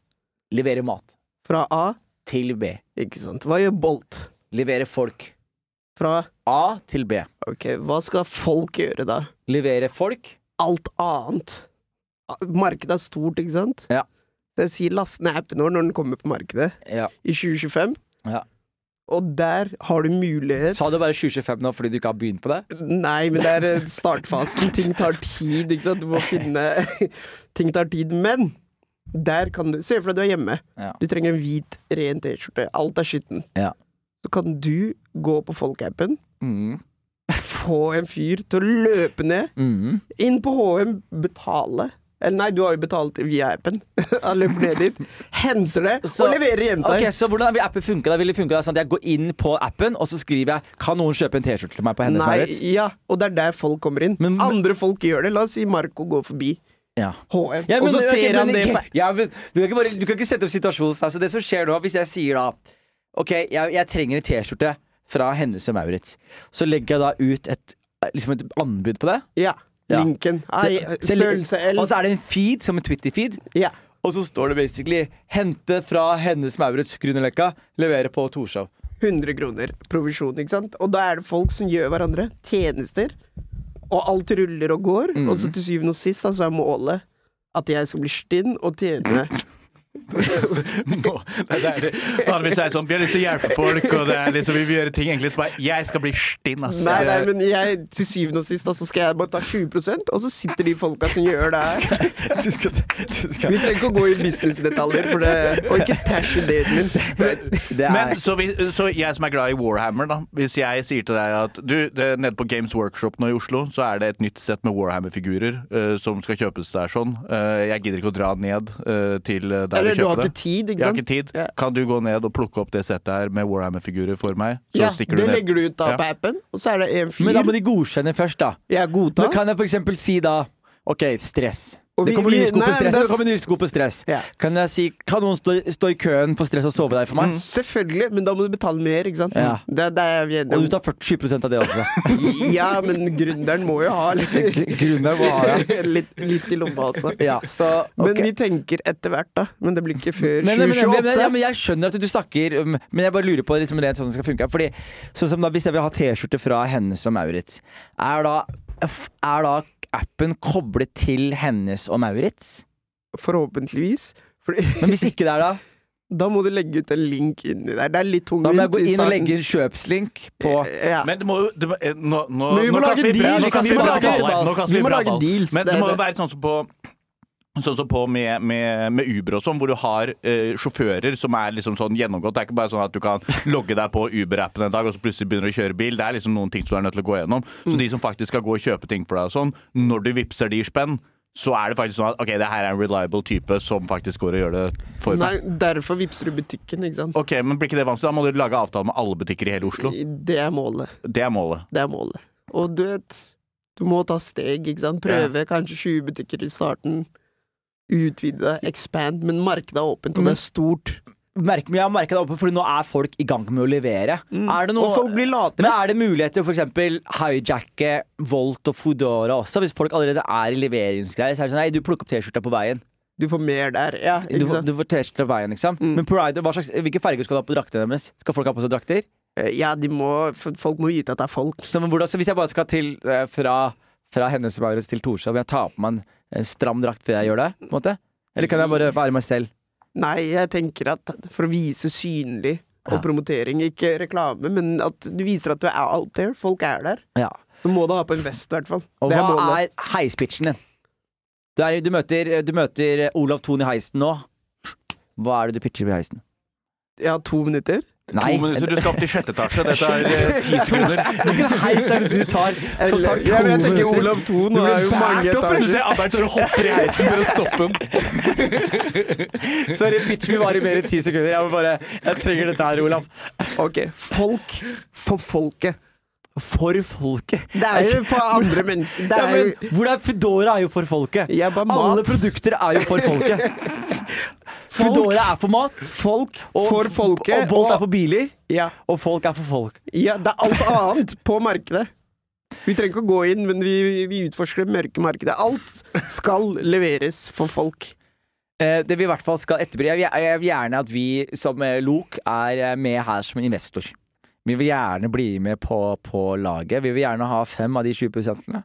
Leverer mat. Fra A? Til B. Ikke sant. Hva gjør Bolt? Leverer folk. Fra A til B. Ok, hva skal folk gjøre da? Levere folk. Alt annet. Markedet er stort, ikke sant? Ja. Så jeg sier last ned appen vår når den kommer på markedet Ja. i 2025. Ja. Og der har du mulighet Sa du bare 2025 nå fordi du ikke har begynt på det? Nei, men det er eh, startfasen. Ting tar tid, ikke sant. Du må finne Ting tar tid. Men der kan du Se for deg du er hjemme. Ja. Du trenger en hvit, ren T-skjorte. Alt er skitten. Ja. Så kan du gå på Folkeappen, Mm. få en fyr til å løpe ned, Mm. inn på HM, betale. Eller nei, du har jo betalt via appen. Han løper ned dit, henter det Så- og leverer hjem til deg. Så hvordan vil appen funke? Da vil det funke da, sånn at Jeg går inn på appen, og så skriver jeg Kan noen kjøpe en T-skjorte til meg på Hennes Nei, Maurits? ja, og det er der folk kommer inn. Men- Andre folk gjør det. La oss si Marco går forbi Ja. HM, Ja, og så ser han men det på ja, men, du, kan bare, du kan ikke sette opp situasjonen sånn. Så det som skjer nå, hvis jeg sier da Ok, jeg, jeg trenger en T-skjorte fra Hennes og Maurits, så legger jeg da ut et, liksom et anbud på det. Ja. Ja. Linken. Ai, Størrelse L. Og så er det en feed, som en Twitter-feed. Ja. Og så står det basically 'Hente fra Hennes Maurits Grünerløkka, levere på Torshov'. 100 kroner provisjon, ikke sant? Og da er det folk som gjør hverandre tjenester. Og alt ruller og går. Mm. Og så til syvende og sist så altså, er målet at jeg skal bli stinn og tjene Nå, det er det. Vanligvis er det sånn Vi har lyst til å hjelpe folk, og det er liksom, vi vil gjøre ting egentlig som bare Jeg skal bli stinn, ass. Nei, nei, men jeg, til syvende og sist da, så skal jeg bare ta 20% og så sitter de folka som gjør det her. Du skal, du skal. Vi trenger ikke å gå i businessdetaljer, for det, og ikke tæsje daten min. Det er Men så, vi, så jeg som er glad i Warhammer, da. Hvis jeg sier til deg at du, det, nede på Games Workshop nå i Oslo, så er det et nytt sett med Warhammer-figurer uh, som skal kjøpes der sånn. Uh, jeg gidder ikke å dra ned uh, til eh, Eller og du har det. ikke tid, ikke Jeg har ikke tid. Ja. Kan du gå ned og plukke opp det settet her med Warhammer-figurer for meg? Så Ja, stikker du det ned. legger du ut da Ja. på appen, og så er det en fyr Men da må de godkjenne først, da. jeg godta. Men kan jeg for eksempel si da Ok, stress. Det kommer nye sko nei, på stress. men det er- kommer nye sko på stress. Ja. Kan jeg si Kan noen stå, stå i køen på stress og sove der for meg? Selvfølgelig, men da må du betale mer, ikke sant? Ja. Det, det vi enige Og du tar 40% av det også. Ja, men gründeren må jo ha litt, må ha ja. litt, litt i lomma altså. Ja, så Men vi tenker etter hvert, da. Men det blir ikke før men, men, men, 2028. men, ja, men jeg skjønner at du snakker um, Men jeg bare lurer på liksom, rent sånn det skal funke. Fordi sånn som da Hvis jeg vil ha T-skjorte fra henne som Maurits, er da, er da appen koblet til Hennes og Maurits? Forhåpentligvis. Fordi, Men hvis ikke det er da? da må du legge ut en link inni der. Det er litt tungvint. Da må jeg gå inn og legge en kjøpslink på ja. Men det må jo eh, Nå, nå, kaster vi bra ball. Nå kaster vi må bra lage ball. deals, Men det det må jo være sånn som på Sånn som på med, med, med Uber og sånn, hvor du har eh, sjåfører som er liksom sånn gjennomgått. Det er ikke bare sånn at du kan logge deg på Uber-appen en dag, og så plutselig begynner å kjøre bil. Det er liksom noen ting som du er nødt til å gå gjennom. Så Mm. de som faktisk skal gå og kjøpe ting for deg og sånn, når du vippser de spenn, så er det faktisk sånn at ok, det her er en reliable type som faktisk går og gjør det for deg. Nei, derfor vippser du butikken, ikke sant. Ok, men blir ikke det vanskelig? Da må du lage avtale med alle butikker i hele Oslo. Det er målet. Det er målet. Det er målet. Og du vet, du må ta steg, ikke sant. Prøve kanskje 20 butikker i starten. Utvide, expand, men markedet er åpent, og det er stort. Merk, jeg har merka det oppe, fordi nå er folk i gang med å levere. Er det noe Og folk blir latere. Men er det muligheter for eksempel hijacke Volt og Foodora også? Hvis folk allerede er i leveringsgreier, så er det sånn Nei, du plukker opp T-skjorta på veien. Du får mer der. Ja, Du, du får T-skjorta på veien, liksom. Mm. Men Pride, slags, hvilke farger skal du ha på draktene deres? Skal folk ha på seg drakter? Eh, Ja, de må, folk må vite at det er folk. Så, hvordan, så hvis jeg bare skal til eh, fra, fra Hennes Maurits til Torshov, jeg tar på meg en, en stram drakt før jeg gjør det? på en måte? Eller kan jeg bare være meg selv? Nei, jeg tenker at for å vise synlig Ja. og promotering, ikke reklame, men at du viser at du er out there, folk er der, Ja. Du må da ha på en vest i hvert fall. Og Det er hva målet. er heispitchen din? Du, er, du, møter, du møter Olav Thon i heisen nå. Hva er det du pitcher i heisen? Jeg har to minutter. To minutter, du skal opp til sjette etasje. Dette er eh, ti sekunder. Hvilken heis er det du tar som tar to Ja, jeg tenker minutter? Olav Thon er blir jo mange etasjer. ser Albert står og hopper i heisen for å stoppe den. Sorry, pitchen min var i mer enn ti sekunder. Jeg må bare Jeg trenger dette her, Olav. Ok, folk for folket. For folket. Det er jo for andre mennesker. Det er jo men hvor er Foodora er jo for folket. Alle produkter er jo for folket. Foodora er for mat. Folk for folket. Og Bolt er for biler. ja, Og folk er for folk. ja, det er alt annet på markedet. Vi trenger ikke å gå inn, men vi, vi utforsker det mørke markedet. Alt skal leveres for folk. Eh, det vi i hvert fall skal etterbry, jeg, vil- jeg vil gjerne at vi som eh, Lok er eh, med her som investor. Vi vil gjerne bli med på, på laget. Vi vil gjerne ha fem av de 20 prosentene.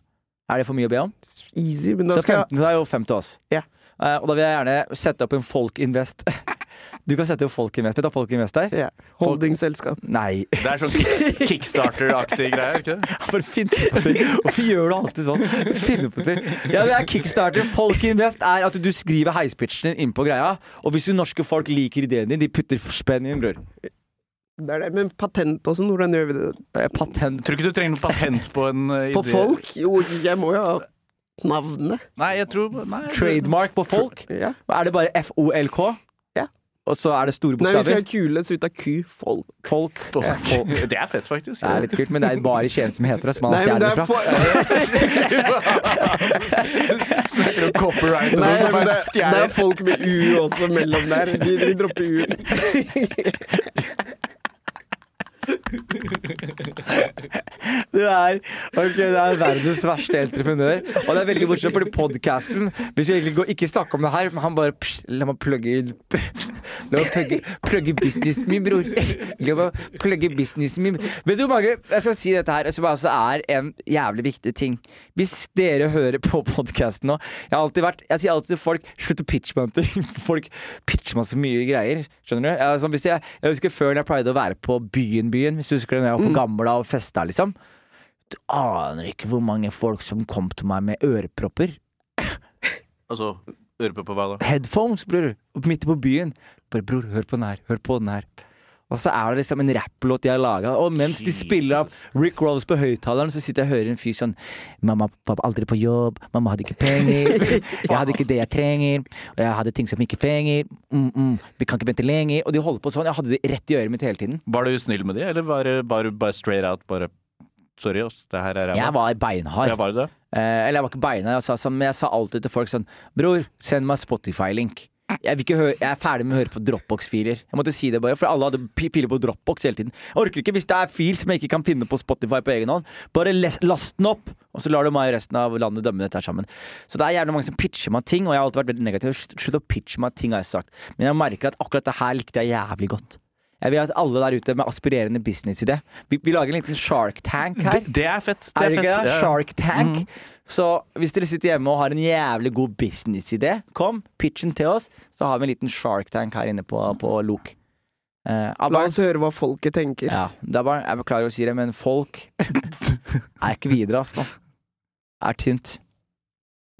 Er det for mye å be om? Easy, men da Så skal 15 er jo fem til oss. Ja. Eh, og da vil jeg gjerne sette opp en Folk Invest. Du kan sette opp Folk Invest. Vet du hva Folk Invest er? ja, Holdingselskap. Nei. Det er sånn kick- kickstarter-aktig greie, ikke det? Bare finn på ting. Hvorfor gjør du alltid sånn? Finne på ting. Ja, det er kickstarter. Folk Invest er at du skriver heispitchen din inn på greia, og hvis du norske folk liker ideen din, de putter spenn inn, bror. Det er det, men patent og sånn, hvordan gjør vi det? Eh, Patent. Tror ikke du trenger noe patent på en idé. På folk? Jo, jeg må jo ha navnet. Nei, jeg tror Nei. Trademark på folk. Ja. Er det bare FOLK? Ja. Og så er det store Nei, vi skal bokstaver? ha kule så ut av ku. Folk. Folk. Folk. Det er fett, faktisk. Det er litt kult, men det er bare Skien som heter det, som han har stjålet fra. for... Copyright og Nei, sånn, men det, det er folk med U også mellom der. Vi, vi dropper U-en. Du er, ok, du er verdens verste entreprenør. Og det er veldig morsomt, fordi podkasten vi egentlig gå, ikke snakker om det her, men han bare psh, La meg plugge La meg plugge, plugge businessen min, bror. La meg plugge businessen min. Vet du hvor mange Jeg skal si dette her, som altså er en jævlig viktig ting. Hvis dere hører på podkasten nå Jeg har alltid vært Jeg sier alltid til folk Slutt å pitche meg til Folk pitcher meg så mye greier. Skjønner du? Altså, hvis jeg, jeg husker før jeg pleide å være på Byen-byen, hvis du husker det, når jeg var på Gamla og festa, liksom. Du aner ikke hvor mange folk som kom til meg med ørepropper. Altså, ørepropper hva da? Headphones, bror. Midt på byen. Bare, bror, hør på den her. Hør på den her. Og så er det liksom en rapplåt de har laga, og mens de spiller av Rick Rolls på høyttaleren, så sitter jeg og hører en fyr sånn Mamma var aldri på jobb, mamma hadde ikke penger, jeg hadde ikke det jeg trenger, og jeg hadde ting som ikke penger, mm, mm, vi kan ikke vente lenger. Og de holder på sånn. Jeg hadde det rett i øret mitt hele tiden. Var du snill med de, eller var du bare, bare straight out bare Sorry, ass, det her er ræva. Jeg var beinhard. Jeg var det det? Eh, eller jeg var ikke beinhard, jeg sa, sånn, men jeg sa alltid til folk sånn Bror, send meg Spotify-link. Jeg, høre, jeg er ferdig med å høre på Dropbox-filer. Jeg måtte si det bare, For alle hadde filer på Dropbox hele tiden. Jeg orker ikke hvis det er fil som jeg ikke kan finne på Spotify på egen hånd. Bare last den opp, og så lar du meg og resten av landet dømme dette her sammen. Så det er gjerne mange som pitcher meg ting, og jeg har alltid vært veldig negativ. Slutt å pitche meg ting, har jeg sagt. Men jeg merker at akkurat det her likte jeg jævlig godt. Jeg vil at alle der ute med aspirerende businessidé vi, vi lager en liten Shark Tank her. Det, det er fett. Det Er er det ikke fett. det? Ja. Shark Tank. Så hvis dere sitter hjemme og har en jævlig god businessidé, kom, pitch den til oss. Så har vi en liten Shark Tank her inne på, på Lok. Eh, La oss høre hva folket tenker. ja, det er bare, jeg beklager å si det, men folk er ikke videre, altså. Er tynt.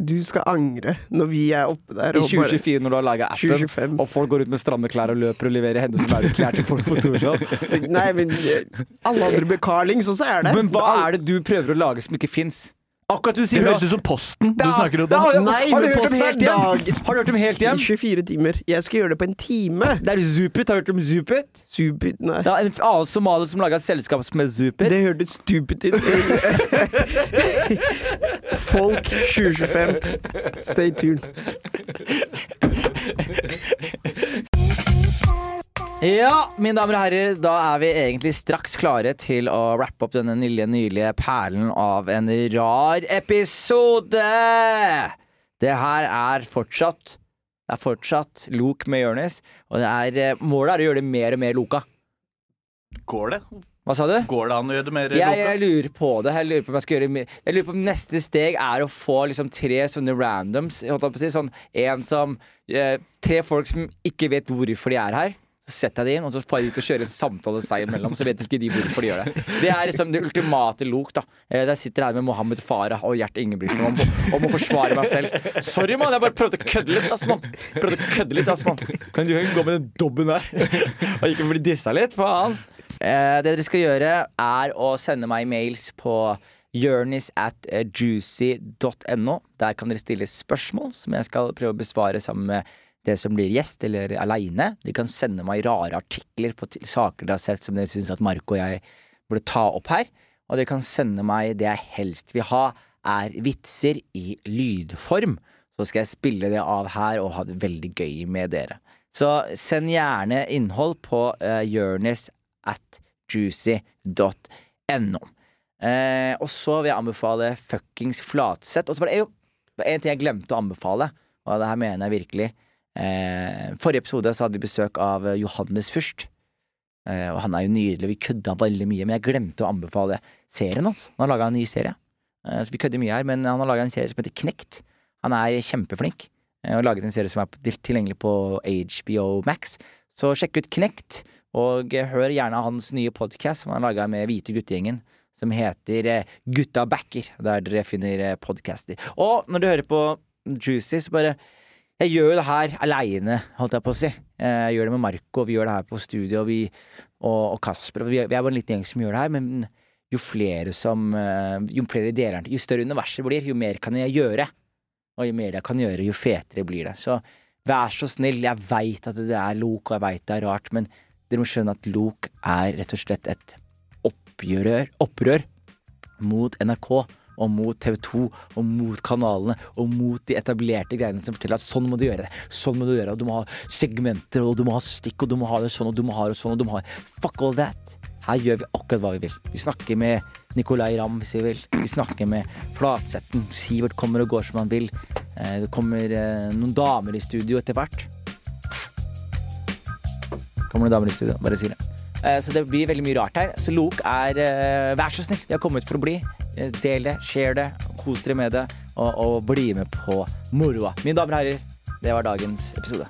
Du skal angre når vi er oppe der. I 2024, bare- 2024, når du har laga appen, 2025. og folk går ut med stramme klær og løper og leverer henne som er klær til folk på Torshov. Nei, men eh, alle andre blir Carlings også er det. Men hva er det du prøver å lage som ikke fins? Akkurat du Det høres ut som Posten du snakker om. da har, Nei, har du hørt om Helt hjem? Har du hørt om Helt hjem? 24 timer. Jeg skal gjøre det på en time. Det er Zupit. Har du hørt om Zupit? Zupit, nei. Er en annen somalier som laga selskap med Zupit. Det hørtes stupid ut. Folk 2025. Stay tuned. Ja, mine damer og herrer, da er vi egentlig straks klare til å rappe opp denne nylige, nylige perlen av en rar episode. Det her er fortsatt Det er fortsatt Lok med Jonis, og det er, eh, målet er å gjøre det mer og mer Loka. Går det? Hva sa du? Går det an å gjøre det mer Jeg, loka? jeg lurer på det. Jeg lurer på om jeg skal gjøre mer- Jeg lurer på om neste steg er å få liksom tre sånne randoms. Jeg holdt på å si sånn En som eh, Tre folk som ikke vet hvorfor de er her. Så setter jeg de inn, og så får jeg de til å kjøre en samtale seg imellom. Så vet ikke de hvorfor de gjør det. Det er liksom det ultimate lok. da Der Jeg sitter her med Mohammed Farah og Gjert Ingebrigtsen om, om å forsvare meg selv. Sorry, mann. Jeg bare prøvde å kødde litt, ass, mann. Prøvde å kødde litt, ass, mann. Kan du gå med den dobben der? Og ikke bli dissa litt? Faen. Eh, det dere skal gjøre, er å sende meg mails på Jonis at eh, juicy.no. Der kan dere stille spørsmål som jeg skal prøve å besvare sammen med det som blir gjest, eller aleine. De kan sende meg rare artikler på saker de har sett som dere syns at Mark og jeg burde ta opp her. Og dere kan sende meg det jeg helst vil ha, er vitser i lydform. Så skal jeg spille det av her og ha det veldig gøy med dere. Så send gjerne innhold på uh, Jonis at juicy.no. Eh, og så vil jeg anbefale fuckings Flatseth. Og så var det jo en ting jeg glemte å anbefale, og det her mener jeg virkelig. Eh, forrige episode så hadde vi besøk av eh, Johannes Fürst. Eh, og han er jo nydelig, vi kødda veldig mye, men jeg glemte å anbefale serien hans. Han har laga en ny serie. Eh, så vi kødder mye her, men han har laga en serie som heter Knekt. Han er kjempeflink, eh, og laget en serie som er tilgjengelig på HBO Max. Så sjekk ut Knekt, og eh, hør gjerne hans nye podkast som han har laga med Hvite guttegjengen som heter eh, Gutta backer, der dere finner podcaster. Og når du hører på Juicy, så bare Jeg gjør jo det her aleine, holdt jeg på å si. Eh, Jeg gjør det med Marco, vi gjør det her på studio, vi, og, og Kasper. Vi, er- vi er bare en liten gjeng som gjør det her, men jo flere som eh, Jo flere deler Jo større universet blir, jo mer kan jeg gjøre. Og jo mer jeg kan gjøre, jo fetere blir det. Så vær så snill, jeg veit at det er lok, og jeg veit det er rart, men dere må skjønne at lok er rett og slett et oppgjør, opprør mot NRK og mot TV 2 og mot kanalene og mot de etablerte greiene som forteller at sånn må du gjøre det. Sånn må du gjøre det. Du må ha segmenter, og du må ha stikk, og du må ha det sånn, og du må ha det sånn, og du må ha Fuck all that. Her gjør vi akkurat hva vi vil. Vi snakker med Nicolay Ramm hvis vi vil. Vi snakker med Flatsetten. Sivert kommer og går som han vil. Eh, Det kommer eh, noen damer i studio etter hvert. Kommer noen damer i studio, bare si det. Eh, Så det blir veldig mye rart her. Så Lok er eh, Vær så snill, de har kommet for å bli. Eh, Del det, share det, kos dere med det, og, og bli med på moroa. Mine damer og herrer, det var dagens episode.